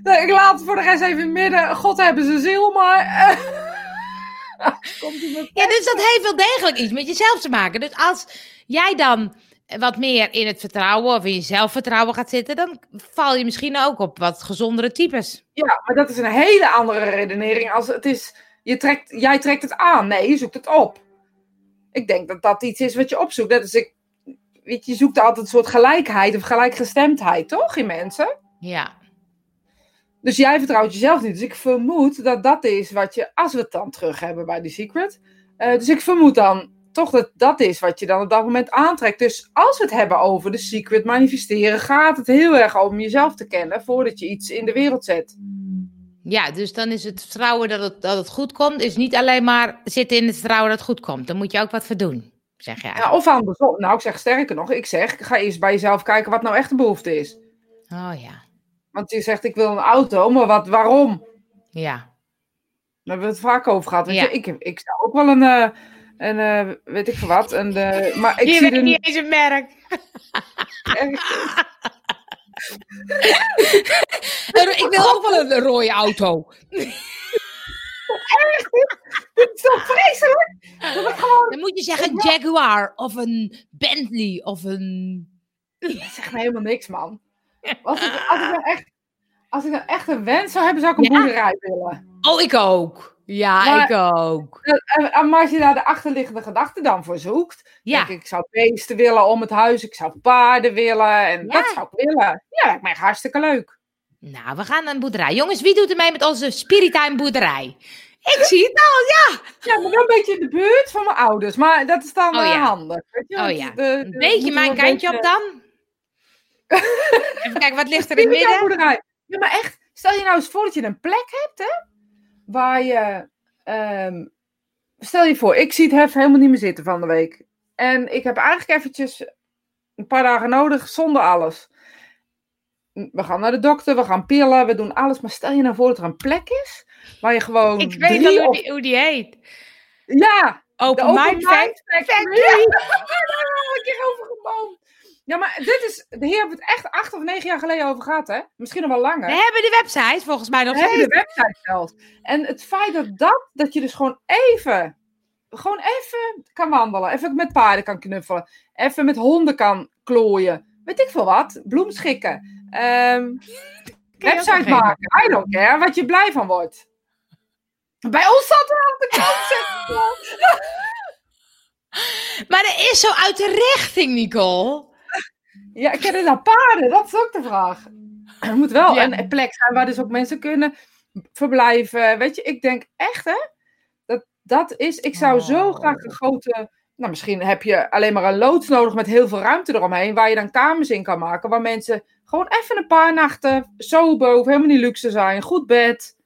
Nou, ik laat het voor de rest even midden. God hebben ze ziel, maar. eh, Komt met Ja, dus dat heeft wel degelijk iets met jezelf te maken. Dus als jij dan wat meer in het vertrouwen of in je zelfvertrouwen gaat zitten, dan val je misschien ook op wat gezondere types. Ja, maar dat is een hele andere redenering als het is. Je trekt, jij trekt het aan. Nee, je zoekt het op. Ik denk dat dat iets is wat je opzoekt. Dat is ik. Weet je, je zoekt altijd een soort gelijkheid of gelijkgestemdheid, toch? In mensen. Ja. Dus jij vertrouwt jezelf niet. Dus ik vermoed dat dat is wat je. Als we het dan terug hebben bij die secret. eh, dus ik vermoed dan toch dat dat is wat je dan op dat moment aantrekt. Dus als we het hebben over de secret manifesteren, gaat het heel erg om jezelf te kennen voordat je iets in de wereld zet. Ja, dus dan is het vertrouwen dat het, dat het goed komt, is niet alleen maar zitten in het vertrouwen dat het goed komt. Dan moet je ook wat voor doen, zeg jij. Ja, of andersom. Nou, ik zeg sterker nog. Ik zeg, ga eerst bij jezelf kijken wat nou echt de behoefte is. Oh ja, Want je zegt, ik wil een auto, maar wat, waarom? ja. Daar hebben we het vaak over gehad. Weet Ja. je, ik, ik zou ook wel een, eh, een eh, weet ik veel wat. Een, eh, maar ik je zie weet niet eens een merk. ik wil ook wel een rode auto. Dit is toch vreselijk? Dat gewoon, Dan moet je zeggen een Jaguar of een Bentley of een... dat zegt me helemaal niks, man. Als ik, als, ik dan echt, als ik dan echt een wens zou hebben, zou ik een Ja. boerderij willen. Oh, ik ook. Ja, Maar- ik ook. En, en maar als je daar de achterliggende gedachte dan voor zoekt, Ja, denk ik, ik zou beesten willen om het huis, ik zou paarden willen en Ja. dat zou ik willen. Ja, lijkt mij hartstikke leuk. Nou, we gaan naar een boerderij. Jongens, wie doet er mee met onze Spiritime boerderij? Ik zie het al, ja. Ja, maar wel een beetje in de buurt van mijn ouders, maar dat is dan Oh, eh, ja. handig. Weet je? Oh ja. de- Een beetje mijn kantje op dan. Even kijken, wat ligt er in het midden? boerderij. Ja, maar echt, stel je nou eens voor dat je een plek hebt, hè, waar je, ehm, stel je voor, ik zie het hef helemaal niet meer zitten van de week. En ik heb eigenlijk eventjes een paar dagen nodig zonder alles. We gaan naar de dokter, we gaan pillen, we doen alles. Maar stel je nou voor dat er een plek is waar je gewoon Ik weet al hoe of- die, hoe die heet. Ja, Open Open Mind Mind Fact. Factory. Ja, daar al een keer over geboomd. Ja, maar dit is, hier hebben we het echt acht of negen jaar geleden over gehad, hè? Misschien nog wel langer. We hebben de website volgens mij nog We hebben de website zelfs. En het feit dat, dat, dat je dus gewoon even, gewoon even kan wandelen. Even met paarden kan knuffelen. Even met honden kan klooien. Weet ik veel wat. Bloemschikken. Ehm website maken. I don't care. Wat je blij van wordt. Bij ons zat er aan de kant. Maar er is zo uit de richting, Nicole. Ja, ik ken het naar paarden. Dat is ook de vraag. Er moet wel Ja. een plek zijn waar dus ook mensen kunnen verblijven. Weet je, ik denk echt hè. Dat, dat is, ik zou zo Oh. graag een grote... Nou, misschien heb je alleen maar een loods nodig met heel veel ruimte eromheen. Waar je dan kamers in kan maken. Waar mensen gewoon even een paar nachten sober, hoeft helemaal niet luxe zijn. Goed bed.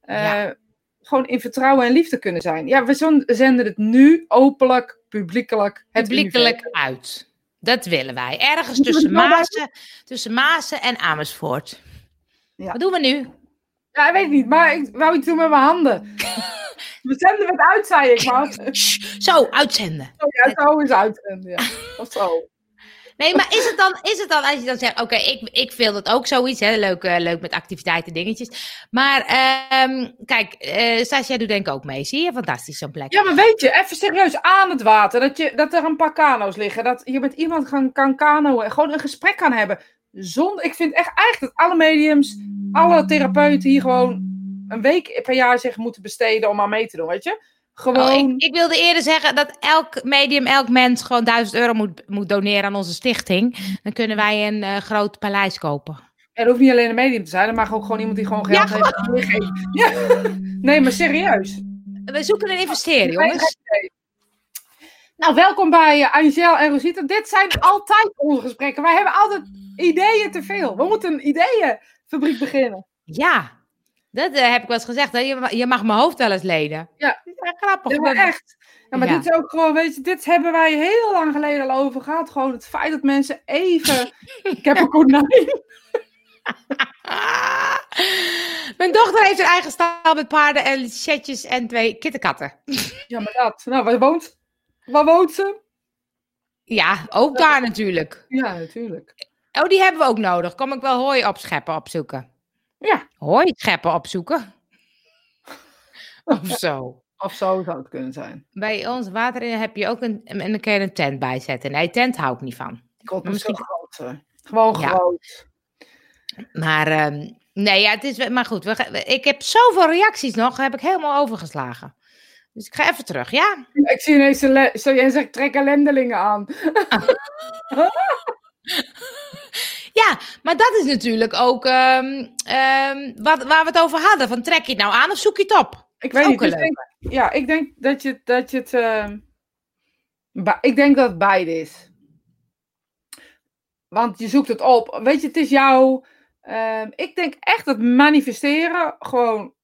eh, Ja. Gewoon in vertrouwen en liefde kunnen zijn. Ja, we zenden het nu openlijk, publiekelijk. Het Publiekelijk uit. Dat willen wij. Ergens tussen Maasen, tussen Maasen en Amersfoort. Ja. Wat doen we nu? Ja, ik weet niet, maar ik wou iets doen met mijn handen. We zenden het uit, zei ik, maar. Zo, uitzenden. Oh ja, zo is uit. Ja. Of zo. Nee, maar is het dan, is het dan als je dan zegt, oké, ik, ik vind dat ook zoiets, hè, leuk, eh, leuk met activiteiten, dingetjes. Maar ehm, kijk, eh Sascha doet denk ik ook mee. Zie je? Fantastisch zo'n plek. Ja, maar weet je, even serieus aan het water. Dat, je, dat er een paar kano's liggen. Dat je met iemand kan, kan kanoën. en Gewoon een gesprek kan hebben. Zonder, ik vind echt eigenlijk dat alle mediums, alle therapeuten hier gewoon een week per jaar zich moeten besteden om aan mee te doen, weet je? Gewoon. Oh, ik, ik wilde eerder zeggen dat elk medium, elk mens gewoon 1000 euro moet, moet doneren aan onze stichting. Dan kunnen wij een eh, groot paleis kopen. En het hoeft niet alleen een medium te zijn, er mag ook gewoon iemand die gewoon geld Ja, heeft. Ja. Nee, maar serieus. We zoeken een investeerder, jongens. Nou, welkom bij uh, Angel en Rosita. Dit zijn altijd onze gesprekken. Wij hebben altijd ideeën te veel. We moeten een ideeënfabriek beginnen. Ja, dat eh, heb ik wel eens gezegd. Hè? Je, je mag mijn hoofd wel eens lenen. Ja. grappig. Ja, maar Dat- echt. Ja, maar Ja. dit is ook gewoon, weet je, dit hebben wij heel lang geleden al over gehad. Gewoon het feit dat mensen even... Ik heb een konijn. Mijn dochter heeft een eigen stal met paarden en chatjes en twee kittenkatten. Ja, maar dat. Nou, waar woont, waar woont ze? Ja, ook daar natuurlijk. Ja, natuurlijk. Oh, die hebben we ook nodig. Kom ik wel hooi opscheppen opzoeken? Ja, Hooi scheppen opzoeken? Of zo. of zo zou het kunnen zijn. Bij ons water heb je ook een, en dan kun je een tent bijzetten. Nee, tent hou ik niet van. God, Maar misschien groter. Gewoon Ja. groot. Maar ehm, nee, ja, het is, wel- maar goed. We, ik heb zoveel reacties nog, heb ik helemaal overgeslagen. Dus ik ga even terug, ja? Ik zie ineens Zo, jij zegt trek ellendelingen aan. Ja, maar dat is natuurlijk ook ehm, ehm, wat, waar we het over hadden. Van trek je het nou aan of zoek je het op? Ik weet niet. dus denk- ja, ik denk dat je, dat je het... ehm, ik denk dat het beide is. Want je zoekt het op. Weet je, het is jouw... ik denk echt dat manifesteren gewoon,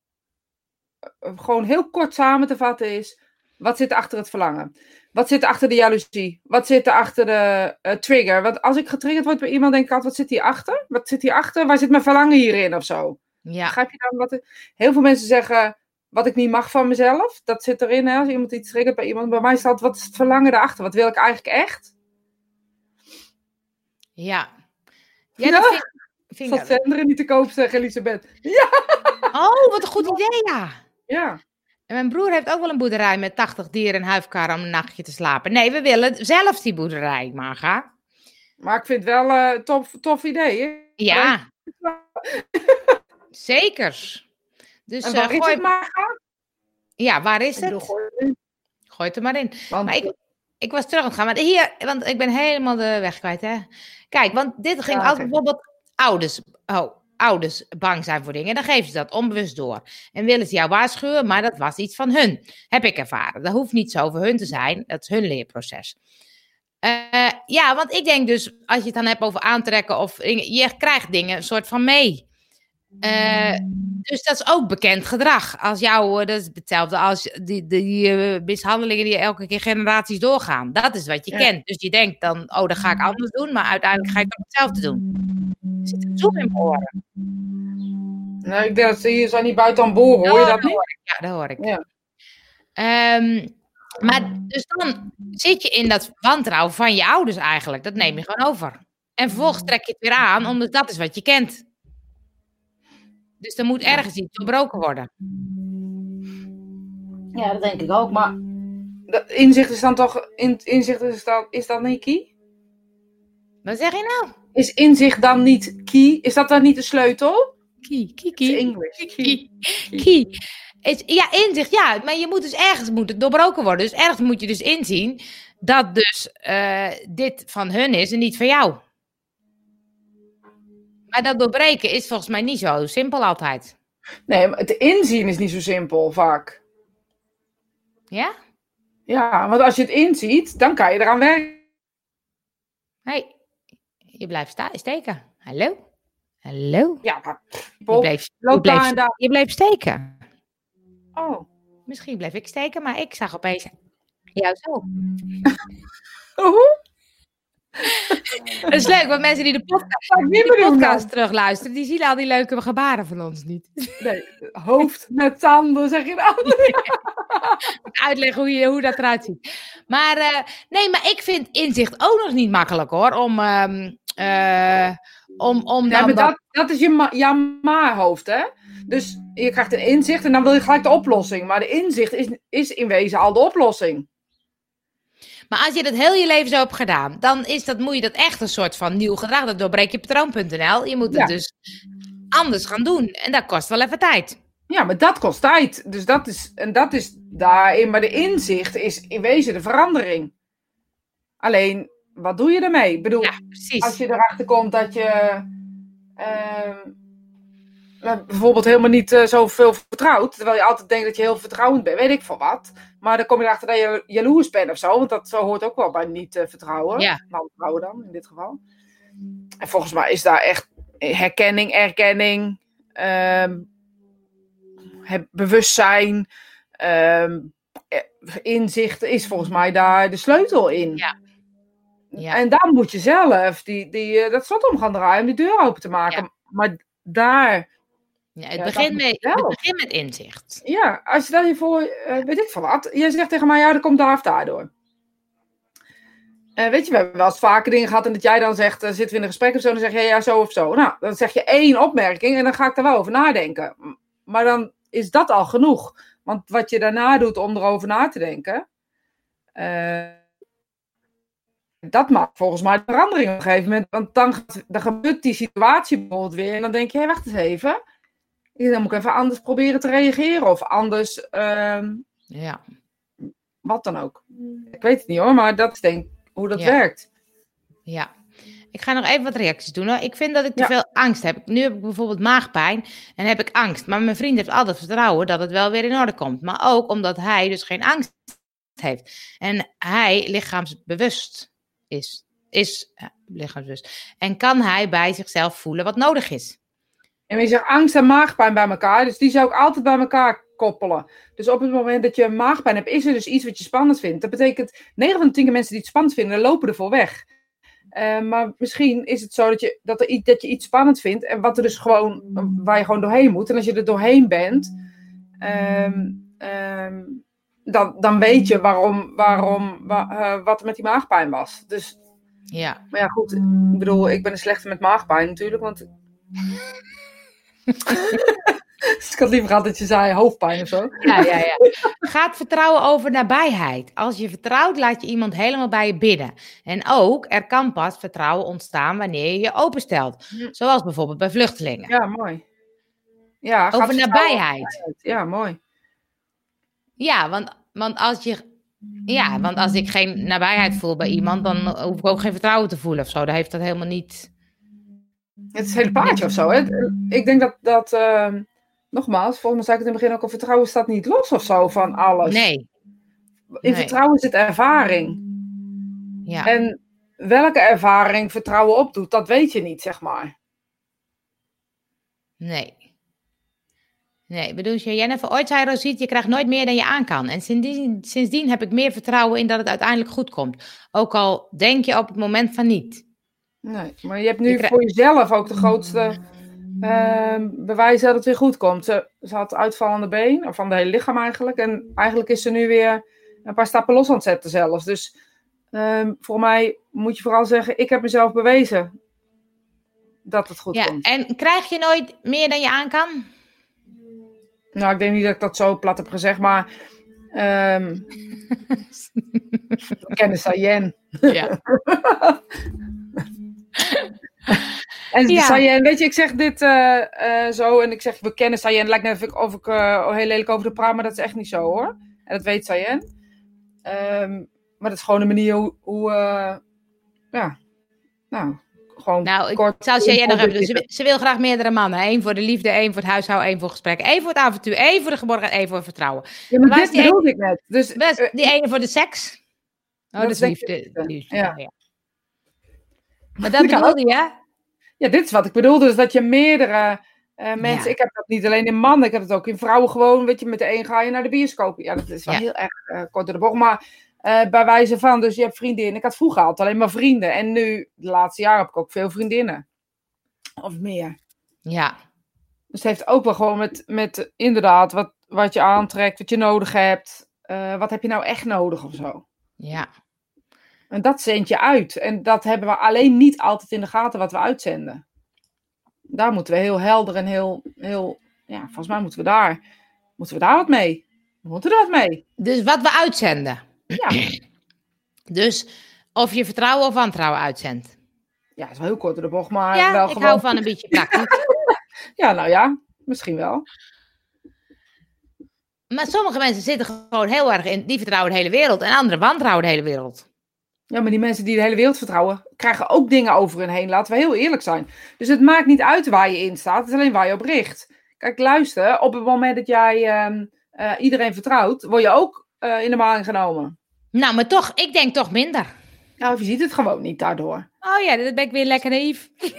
eh, gewoon heel kort samen te vatten is. Wat zit er achter het verlangen? Wat zit er achter de jaloezie? Wat zit er achter de eh, trigger? Want als ik getriggerd word bij iemand, denk ik altijd, wat zit hierachter? Wat zit hierachter? Waar zit mijn verlangen hierin of zo? Ja, Begrijp je dan wat er... Heel veel mensen zeggen wat ik niet mag van mezelf. Dat zit erin, hè, als iemand iets triggert bij iemand. Bij mij staat, wat is het verlangen daarachter? Wat wil ik eigenlijk echt? ja. Ja, Ja. dat vind, ik... Sandra niet te koop zeggen, Elisabeth? Oh, wat een goed idee, ja. Ja. En mijn broer heeft ook wel een boerderij met 80 dieren en huifkar om een nachtje te slapen. Nee, we willen zelf die boerderij, Marga. Maar ik vind het wel een tof, tof idee. Hè? Ja. Zeker. Dus En eh, waar gooi... het maar? Ja, waar is het? gooi het in. Gooi het er maar in. Want, Maar ik, ik was terug aan het gaan. Maar hier, want ik ben helemaal de weg kwijt, hè. Kijk, want dit ging Ja, als bijvoorbeeld ouders, oh, ouders bang zijn voor dingen. Dan geven ze dat onbewust door. En willen ze jou waarschuwen, maar dat was iets van hun. Heb ik ervaren. Dat hoeft niet zo voor hun te zijn. Dat is hun leerproces. Eh, ja, want ik denk dus, als je het dan hebt over aantrekken of je krijgt dingen een soort van mee. Eh, dus dat is ook bekend gedrag. Als jou, dat is hetzelfde als die, die eh, mishandelingen die elke keer generaties doorgaan. Dat is wat je Ja. kent. Dus je denkt dan, oh, dat ga ik anders doen, maar uiteindelijk ga je toch hetzelfde doen. Er zit een zoem in mijn oren. nee, ik denk dat ze hier zijn niet buiten aan boren, hoor je Oh, dat hoor ik. Ja, dat hoor ik. Ja. Ehm, maar dus dan zit je in dat wantrouwen van je ouders eigenlijk. Dat neem je gewoon over. En vervolgens trek je het weer aan, omdat dat is wat je kent. Dus er moet ergens iets doorbroken worden. Ja, dat denk ik ook, maar... Dat inzicht is dan toch... In, inzicht is dat, is dat niet key? Wat zeg je nou? Is inzicht dan niet key? Is dat dan niet de sleutel? Het is kie. English. Key. Kie. Kie. Is- Ja, inzicht, ja. Maar je moet dus ergens moet het doorbroken worden. Dus ergens moet je dus inzien dat dus eh, dit van hun is en niet van jou. Maar dat doorbreken is volgens mij niet zo simpel altijd. Nee, maar het inzien is niet zo simpel, vaak. Ja? Ja, want als je het inziet, dan kan je eraan werken. hey, je blijft sta- steken. Hallo? Hallo? Ja, maar... Je bleef, je, bleef, je bleef steken. Oh. Misschien bleef ik steken, maar ik zag opeens jou zo. Oeh, Dat is leuk, want mensen die de podcast, die de podcast terugluisteren, die zien al die leuke gebaren van ons niet. Nee, hoofd met tanden, zeg je dan. Uitleggen hoe, je, hoe dat eruit ziet. Maar eh, nee, maar ik vind inzicht ook nog niet makkelijk hoor. Om, ehm, eh, om, om Ja, dan maar dat- dat, dat is je, ma maar-hoofd, hè? Dus je krijgt een inzicht en dan wil je gelijk de oplossing. Maar de inzicht is, is in wezen al de oplossing. Maar als je dat heel je leven zo hebt gedaan, dan is dat, moet je dat echt een soort van nieuw gedrag. Dat doorbreek je patroon.nl. Je moet het Ja. dus anders gaan doen. En dat kost wel even tijd. Ja, maar dat kost tijd. Dus dat is, en dat is daarin. Maar de inzicht is in wezen de verandering. Alleen, wat doe je ermee? Ik bedoel, Ja, als je erachter komt dat je ehm, bijvoorbeeld helemaal niet uh, zoveel vertrouwt. Terwijl je altijd denkt dat je heel vertrouwend bent, weet ik van wat. Maar dan kom je erachter dat je jaloers bent of zo. Want dat zo hoort ook wel bij niet uh, vertrouwen. Ja. Nou, vertrouwen dan, in dit geval. En volgens mij is daar echt herkenning, erkenning, ehm, het bewustzijn, ehm, inzicht is volgens mij daar de sleutel in. Ja. Ja. En daar moet je zelf die, die, eh, dat slot om gaan draaien om die deur open te maken. Ja. Maar daar, Ja, het, Ja, begint met, het begint met inzicht. ja, als je dan je voor, weet ik van wat, jij zegt tegen mij, ja, dat komt daar of daardoor. Eh, weet je, we hebben wel eens vaker dingen gehad en dat jij dan zegt, eh, zitten we in een gesprek of zo, dan zeg je ja, zo of zo. Nou, dan zeg je één opmerking en dan ga ik daar wel over nadenken. Maar dan is dat al genoeg. Want wat je daarna doet om erover na te denken, eh, dat maakt volgens mij verandering op een gegeven moment. Want dan, dan gebeurt die situatie bijvoorbeeld weer en dan denk je, hé, wacht eens even. Dan moet ik even anders proberen te reageren of anders, ehm, Ja. wat dan ook. Ik weet het niet hoor, maar dat is denk ik hoe dat Ja. werkt. Ja. Ik ga nog even wat reacties doen. Hoor. Ik vind dat ik te Ja. veel angst heb. Nu heb ik bijvoorbeeld maagpijn en heb ik angst. Maar mijn vriend heeft altijd vertrouwen dat het wel weer in orde komt. Maar ook omdat hij dus geen angst heeft. En hij lichaamsbewust is. Is ja, lichaamsbewust. En kan hij bij zichzelf voelen wat nodig is. En je zegt angst en maagpijn bij elkaar, dus die zou ik altijd bij elkaar koppelen. Dus op het moment dat je maagpijn hebt, is er dus iets wat je spannend vindt. Dat betekent, 9 van de 10 mensen die het spannend vinden, lopen ervoor weg. Eh, maar misschien is het zo dat je, dat, er, iets- dat je iets spannend vindt en wat er dus gewoon, waar je gewoon doorheen moet. En als je er doorheen bent, ehm, ehm, dan, dan weet je waarom, waarom, wa- eh, wat er met die maagpijn was. Dus, Ja. maar ja, goed. Ik bedoel, ik ben een slechte met maagpijn natuurlijk, want... dus ik had liever gehad dat je zei hoofdpijn of zo. Ja, ja, ja. Gaat vertrouwen over nabijheid. Als je vertrouwt, laat je iemand helemaal bij je bidden. En ook, er kan pas vertrouwen ontstaan wanneer je je openstelt. Hm. Zoals bijvoorbeeld bij vluchtelingen. Ja, mooi. Ja, over nabijheid. Ja, mooi. Ja, want, want, als je, ja, want als ik geen nabijheid voel bij iemand, dan hoef ik ook geen vertrouwen te voelen of zo. Dan heeft dat helemaal niet. Het is het hele paardje of zo. Hè? Ik denk dat, dat ehm, nogmaals, volgens mij zei ik het in het begin ook al, vertrouwen staat niet los of zo van alles. Nee. In nee. vertrouwen zit ervaring. Ja. En welke ervaring vertrouwen opdoet, dat weet je niet, zeg maar. Nee. Nee, bedoel je, Jennifer, ooit zei Rosiet, je krijgt nooit meer dan je aan kan. En sindsdien, sindsdien heb ik meer vertrouwen in dat het uiteindelijk goed komt. Ook al denk je op het moment van niet. Nee, maar je hebt nu Je voor jezelf ook de grootste ehm, bewijzen dat het weer goed komt. Ze, ze had uitvallende been, of van het hele lichaam eigenlijk. En eigenlijk is ze nu weer een paar stappen los aan het zetten zelfs. Dus ehm, voor mij moet je vooral zeggen, ik heb mezelf bewezen dat het goed Ja, komt. en krijg je nooit meer dan je aan kan? Nou, ik denk niet dat ik dat zo plat heb gezegd, maar... ehm we kennen Sayen. Ja. En Ja. Sayen, weet je, ik zeg dit eh, eh, zo en ik zeg we kennen Sayen. Lijkt net of ik, of ik eh, heel lelijk over de praat, maar dat is echt niet zo hoor. En dat weet Sayen. Ehm, maar dat is gewoon een manier hoe, hoe ja, nou, gewoon Nou, ik kort. zou Cheyenne nog hebben. Ze, ze wil graag meerdere mannen. Eén voor de liefde, één voor het huishouden, één voor gesprekken. één voor het avontuur, één voor de geborgenheid, één voor het vertrouwen. Ja, maar waar is dit die bedoelde ik net. Dus, Best, die ene voor de seks. Oh, dat, is liefde. liefde, ja. ja. Maar dat bedoelde je? ja, dit is wat ik bedoelde. Dus dat je meerdere eh, mensen... Ja. Ik heb dat niet alleen in mannen, ik heb het ook in vrouwen gewoon. Weet je, met de een ga je naar de bioscoop. Ja, dat is wel Ja. heel erg eh, kort door de bocht. Maar eh, bij wijze van, dus je hebt vriendinnen. Ik had vroeger altijd alleen maar vrienden. En nu, de laatste jaren, heb ik ook veel vriendinnen. Of meer. Ja. Dus het heeft ook wel gewoon met, met inderdaad, wat, wat je aantrekt, wat je nodig hebt. Wat heb je nou echt nodig of zo? Ja. En dat zend je uit. En dat hebben we alleen niet altijd in de gaten wat we uitzenden. Daar moeten we heel helder en heel, heel ja, volgens mij moeten we daar, moeten we daar wat mee. We moeten er wat mee. Dus wat we uitzenden. Ja, Dus of je vertrouwen of wantrouwen uitzendt. ja het is wel heel kort door de bocht, maar ja, wel ik gewoon. hou van een beetje praktisch. Ja, nou ja, misschien wel. maar sommige mensen zitten gewoon heel erg in, die vertrouwen de hele wereld. En anderen wantrouwen de hele wereld. Ja, maar die mensen die de hele wereld vertrouwen, krijgen ook dingen over hun heen. Laten we heel eerlijk zijn. Dus het maakt niet uit waar je in staat. Het is alleen waar je op richt. Kijk, luister. Op het moment dat jij ehm, eh, iedereen vertrouwt, word je ook eh, in de maling genomen. Nou, maar toch, ik denk toch minder. Nou, je ziet het gewoon niet daardoor. Oh ja, dan ben ik weer lekker naïef.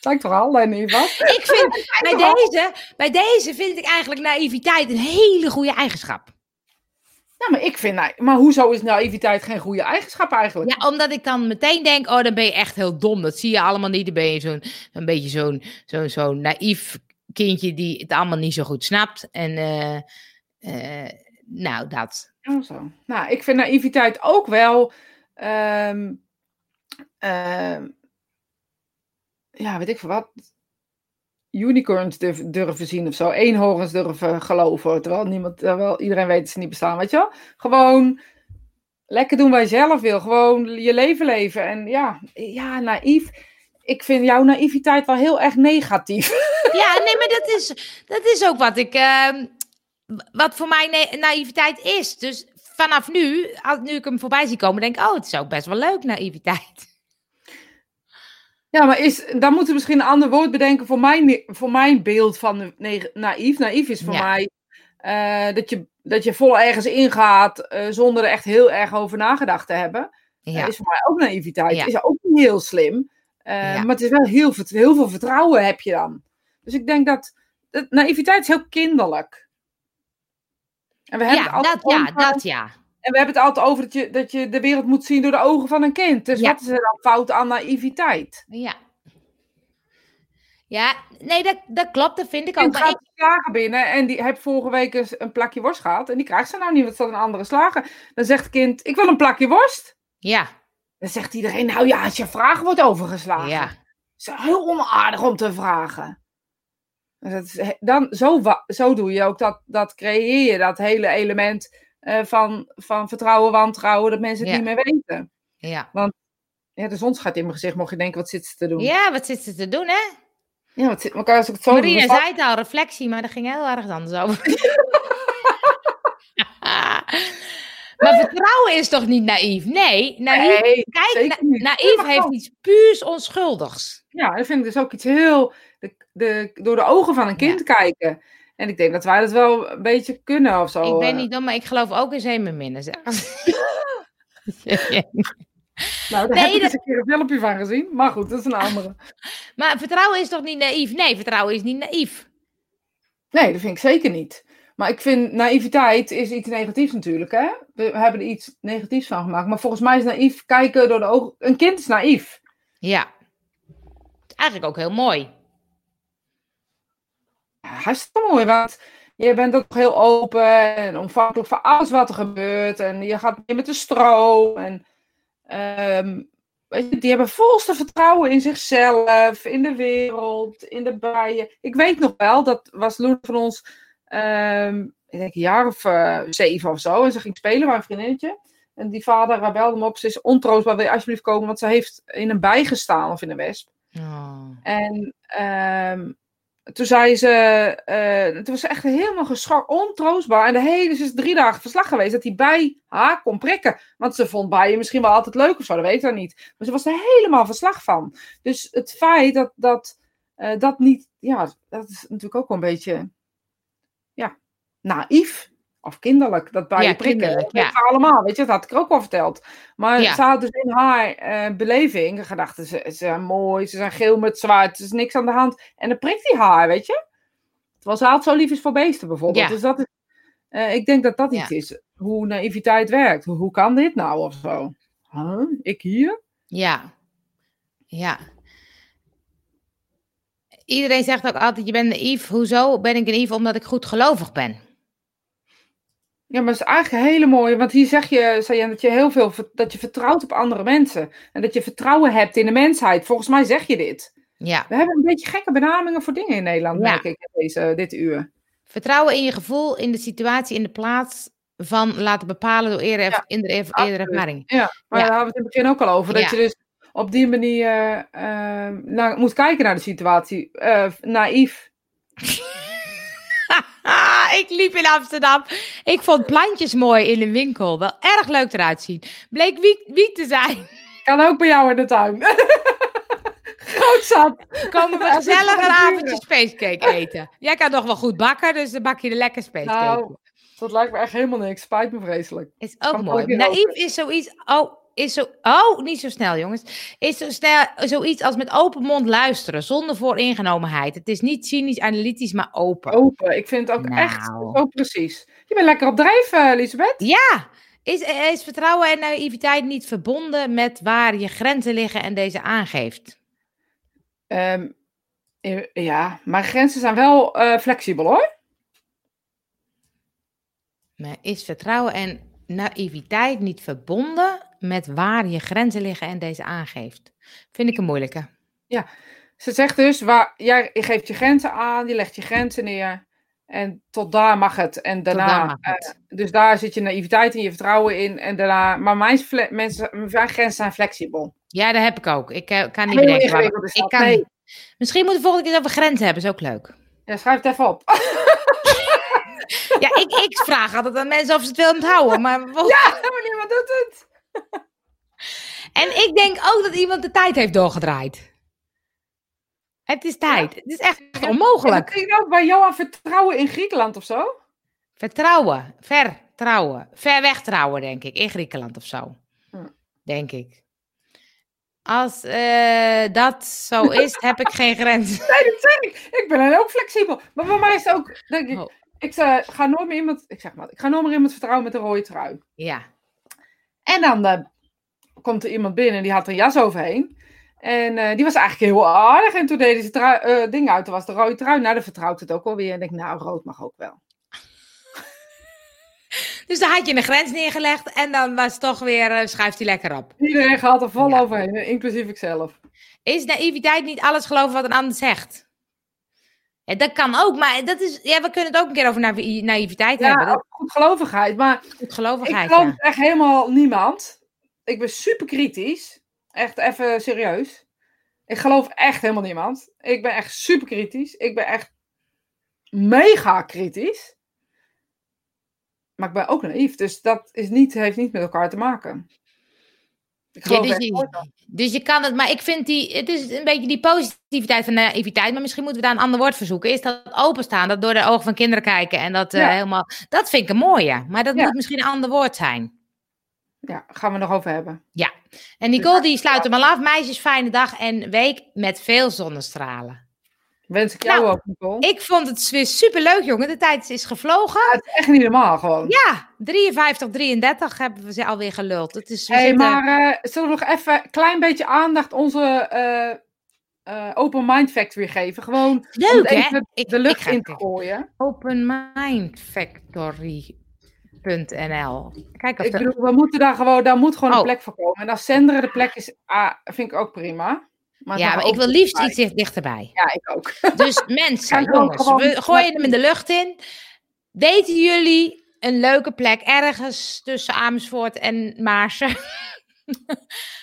Lijkt toch alleen niet wat? Ik vind, bij deze, bij deze vind ik eigenlijk naïviteit een hele goede eigenschap. Ja, maar ik vind, na- maar hoezo is naïviteit geen goede eigenschap eigenlijk? Ja, omdat ik dan meteen denk, oh, dan ben je echt heel dom. Dat zie je allemaal niet. Dan ben je zo'n een beetje zo'n zo'n zo'n naïef kindje die het allemaal niet zo goed snapt. En eh, eh, nou, dat. Oh, zo. Nou, ik vind naïviteit ook wel. ehm, ehm, ja, weet ik veel wat. Unicorns durven, durven zien of zo. Eenhoorns durven geloven. Terwijl, niemand, terwijl iedereen weet dat ze niet bestaan. Weet je wel? Gewoon lekker doen wat je zelf wil. Gewoon je leven leven. En ja, ja, naïef. Ik vind jouw naïviteit wel heel erg negatief. Ja, nee, maar dat is, dat is ook wat ik. ehm, wat voor mij na- naïviteit is. Dus vanaf nu, als, nu ik hem voorbij zie komen, denk ik, oh, het is ook best wel leuk, naïviteit. Ja, maar is, dan moeten we misschien een ander woord bedenken voor mijn, voor mijn beeld van naïef. Naïef is voor Ja. mij eh, dat, je, dat je vol ergens ingaat eh, zonder er echt heel erg over nagedacht te hebben. Ja, Dat is voor mij ook naïviteit. Ja. Is ook niet heel slim. Eh. Maar het is wel heel, veel vertrouwen heb je dan. Dus ik denk dat, dat naïviteit is heel kinderlijk. En we hebben ja, dat, ja, dat ja. En we hebben het altijd over dat je, dat je de wereld moet zien door de ogen van een kind. Dus Ja. wat is er dan fout aan naïviteit? Ja. Ja, nee, dat, dat klopt, dat vind ik ook. Maar gaat ik, slager binnen en die heeft vorige week eens een plakje worst gehad. En die krijgt ze nou niet, want het staat een andere slager. Dan zegt het kind, ik wil een plakje worst. ja, Dan zegt iedereen, nou ja, als je vraag wordt overgeslagen. ja, Het is heel onaardig om te vragen. En Dat is, dan, zo, zo doe je ook dat, dat creëer je dat hele element eh, van, van vertrouwen, wantrouwen, dat mensen het Ja. niet meer weten. ja. Ja, de zon schijnt in mijn gezicht, mocht je denken, wat zit ze te doen? Ja, wat zit ze te doen, hè? Ja, wat zit, elkaar als ik het zo Marina zei het al, reflectie, maar dat ging heel erg anders over. maar vertrouwen is toch niet naïef? Nee, naïef, Nee, kijk, na- naïef Maar heeft iets puurs onschuldigs. Ja, dat vind ik dus ook iets heel. De, de, door de ogen van een kind kijken. En ik denk dat wij dat wel een beetje kunnen of zo. ik ben eh. niet dom, maar ik geloof ook in zeemerminnen. Nou, daar Nee, heb ik dat- eens een keer een filmpje van gezien. Maar goed, dat is een andere. maar vertrouwen is toch niet naïef? Nee, vertrouwen is niet naïef. Nee, dat vind ik zeker niet. Maar ik vind naïviteit is iets negatiefs natuurlijk. Hè? We hebben er iets negatiefs van gemaakt. Maar volgens mij is naïef kijken door de ogen. Een kind is naïef. Ja. Eigenlijk ook heel mooi. Hartstikke mooi. Want je bent ook heel open en ontvankelijk voor alles wat er gebeurt. En je gaat mee met de stroom. En ehm, weet je, die hebben volste vertrouwen in zichzelf, in de wereld, in de bijen. Ik weet nog wel, dat was Loen van ons, ehm, ik denk een jaar of eh, zeven of zo. En ze ging spelen bij een vriendinnetje. En die vader belde hem op. Ze is ontroostbaar, wil je alsjeblieft komen? Want ze heeft in een bij gestaan of in een wesp. Oh. En ehm, toen zei ze, eh, toen was echt helemaal geschokt, ontroostbaar. En de hele, ze is drie dagen verslag geweest dat hij bij haar kon prikken. Want ze vond bijen misschien wel altijd leuk of zo, dat weet ik niet. Maar ze was er helemaal verslag van. Dus het feit dat dat, eh, dat niet, ja, dat is natuurlijk ook een beetje, ja, naïef. Of kinderlijk, dat bijen Ja, prikken. kinderlijk, Dat ja. we allemaal, weet je, dat had ik ook al verteld. Maar Ja. ze had dus in haar eh, beleving gedacht, ze, ze zijn mooi, ze zijn geel met zwart, er is niks aan de hand. En dan prikt hij haar, weet je. Terwijl ze altijd zo lief is voor beesten bijvoorbeeld. Dus dat is, eh, ik denk dat dat iets is, hoe naïviteit werkt. Hoe, hoe kan dit nou of zo? Huh? Ik hier? Ja. Ja. Iedereen zegt ook altijd, je bent naïef. Hoezo ben ik naïef? Omdat ik goed gelovig ben. Ja, maar het is eigenlijk een hele mooie, want hier zeg je, Sajan, dat je heel veel, dat je vertrouwt op andere mensen. En dat je vertrouwen hebt in de mensheid. Volgens mij zeg je dit. Ja. We hebben een beetje gekke benamingen voor dingen in Nederland, Ja. merk ik, in deze, dit uur. Vertrouwen in je gevoel, in de situatie, in de plaats van laten bepalen door eerder, Ja, eerder, eerder absoluut. ervaring. Ja, maar Ja. daar hadden we het in het begin ook al over. Dat je dus op die manier eh, naar, moet kijken naar de situatie. Eh, naïef. Ik liep in Amsterdam. Ik vond plantjes mooi in een winkel. Wel erg leuk eruit zien. Bleek wiet, wiet te zijn. Kan ook bij jou in de tuin. Groot zat. Komen we gezellig een avondje spacecake eten. Jij kan nog wel goed bakken, dus dan bak je de lekker spacecake. Nou, dat lijkt me echt helemaal niks. Spijt me vreselijk. Is ook Kan mooi. Naïef is zoiets. Oh, is zo. Oh, niet zo snel, jongens. Is zo snel, zoiets als met open mond luisteren, zonder vooringenomenheid. Het is niet cynisch, analytisch, maar open. Open. Ik vind het ook echt Nou. zo precies. Je bent lekker op drijf, eh, Elisabeth. Ja. Is, is vertrouwen en naïviteit niet verbonden met waar je grenzen liggen en deze aangeeft? Ehm, eh, ja, maar grenzen zijn wel eh, flexibel hoor. Maar is vertrouwen en naïviteit niet verbonden met waar je grenzen liggen en deze aangeeft? Vind ik een moeilijke. Ze zegt dus, waar, jij je geeft je grenzen aan, je legt je grenzen neer. En tot daar mag het. En daarna, daar het. eh, dus daar zit je naïviteit in, je vertrouwen in. En daarna, maar mijn, mensen, mijn grenzen zijn flexibel. Ja, dat heb ik ook. Ik eh, kan niet bedenken. waar- ik dat. kan Nee. Misschien moeten we volgende keer over grenzen hebben, is ook leuk. Ja, schrijf het even op. Ja, ik, ik vraag altijd aan mensen of ze het willen onthouden. Maar ja, maar niemand doet het. En ik denk ook dat iemand de tijd heeft doorgedraaid. Het is tijd. Het is echt Ja, onmogelijk. Dat ging ook bij Johan vertrouwen in Griekenland of zo. Vertrouwen. Vertrouwen. Ver weg trouwen, denk ik. In Griekenland of zo. Denk ik. Als eh, dat zo is, heb ik geen grens. Nee, dat zeg ik. Ik ben dan ook flexibel. Maar bij mij is het ook, denk ik, Oh. ik eh, ga nooit meer iemand, ik zeg maar, ik ga nooit meer iemand vertrouwen met een rode trui. Ja. En dan eh, komt er iemand binnen, die had een jas overheen. En eh, die was eigenlijk heel aardig. En toen deed hij zijn trui- eh, ding uit. Toen was de rode trui. Nou, dan vertrouwt het ook alweer. En ik denk, nou, rood mag ook wel. Dus dan had je een grens neergelegd en dan was toch weer, schuift hij lekker op. Iedereen gaat er vol Ja. overheen, inclusief ikzelf. Is naïviteit niet alles geloven wat een ander zegt? Ja, dat kan ook, maar dat is, ja, we kunnen het ook een keer over naï- naïviteit hebben. Ja, Dat ook goedgelovigheid. Maar is ik goedgelovigheid, geloof ja. echt helemaal niemand. Ik ben super kritisch. Echt even serieus. Ik geloof echt helemaal niemand. Ik ben echt super kritisch. Ik ben echt mega kritisch. Maar ik ben ook naïef. Dus dat is niet, heeft niet met elkaar te maken. Ja, dus, je, dus je kan het, maar ik vind die, het is een beetje die positiviteit van naïviteit, maar misschien moeten we daar een ander woord voor zoeken. Is dat openstaan, dat door de ogen van kinderen kijken en dat eh, Ja. helemaal, dat vind ik een mooie, maar dat Ja. moet misschien een ander woord zijn. Ja, gaan we nog over hebben. En Nicole die sluit hem al af, meisjes fijne dag en week met veel zonnestralen. Wens ik jou Nou, ook, Nicole. Ik vond het weer superleuk jongen, de tijd is gevlogen. Ja, het is echt niet normaal gewoon. Ja, 53, 33 hebben we ze alweer geluld. Het is, hey, zitten- maar eh, zullen we nog even een klein beetje aandacht onze eh, eh, Open Mind Factory geven? Gewoon Leuk hè? even Ik, de ik lucht in te gooien. openmindfactory.nl Kijk of Ik bedoel, we moeten daar gewoon, daar moet gewoon Oh. een plek voor komen. En als zenderen de plek is, ah, vind ik ook prima. Maar Ja, maar ik wil liefst iets dichterbij. Ja, ik ook. Dus mensen, jongens, gewoon we gooien hem in de lucht in. Weten jullie een leuke plek ergens tussen Amersfoort en Maarsen?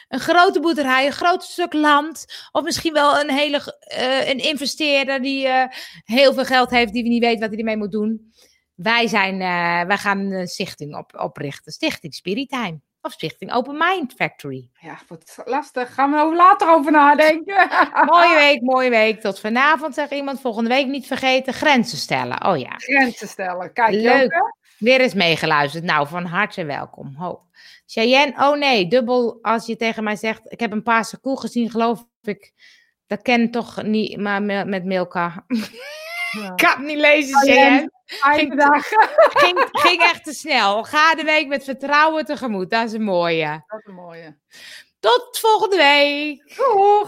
een grote boerderij, een groot stuk land. Of misschien wel een hele eh, een investeerder die eh, heel veel geld heeft, die we niet weten wat hij ermee moet doen. Wij, zijn, eh, wij gaan een stichting op, oprichten. Stichting Spirit Time. Of Stichting Open Mind Factory. Ja, wat lastig. Gaan we over later over nadenken. Mooie week, mooie week. Tot vanavond, zegt iemand. Volgende week niet vergeten grenzen stellen. Oh ja, Grenzen stellen. Kijk, Leuk. Joke. weer eens meegeluisterd. Nou, van harte welkom. Ho. Cheyenne, oh nee, dubbel als je tegen mij zegt... Ik heb een paarse koe gezien, geloof ik. Dat ken toch niet, maar me- met Milka. Ik kan het niet lezen. Fijne dagen. Ging, ging echt te snel. Ga de week met vertrouwen tegemoet. Dat is een mooie. Dat is een mooie. Tot volgende week. Doei.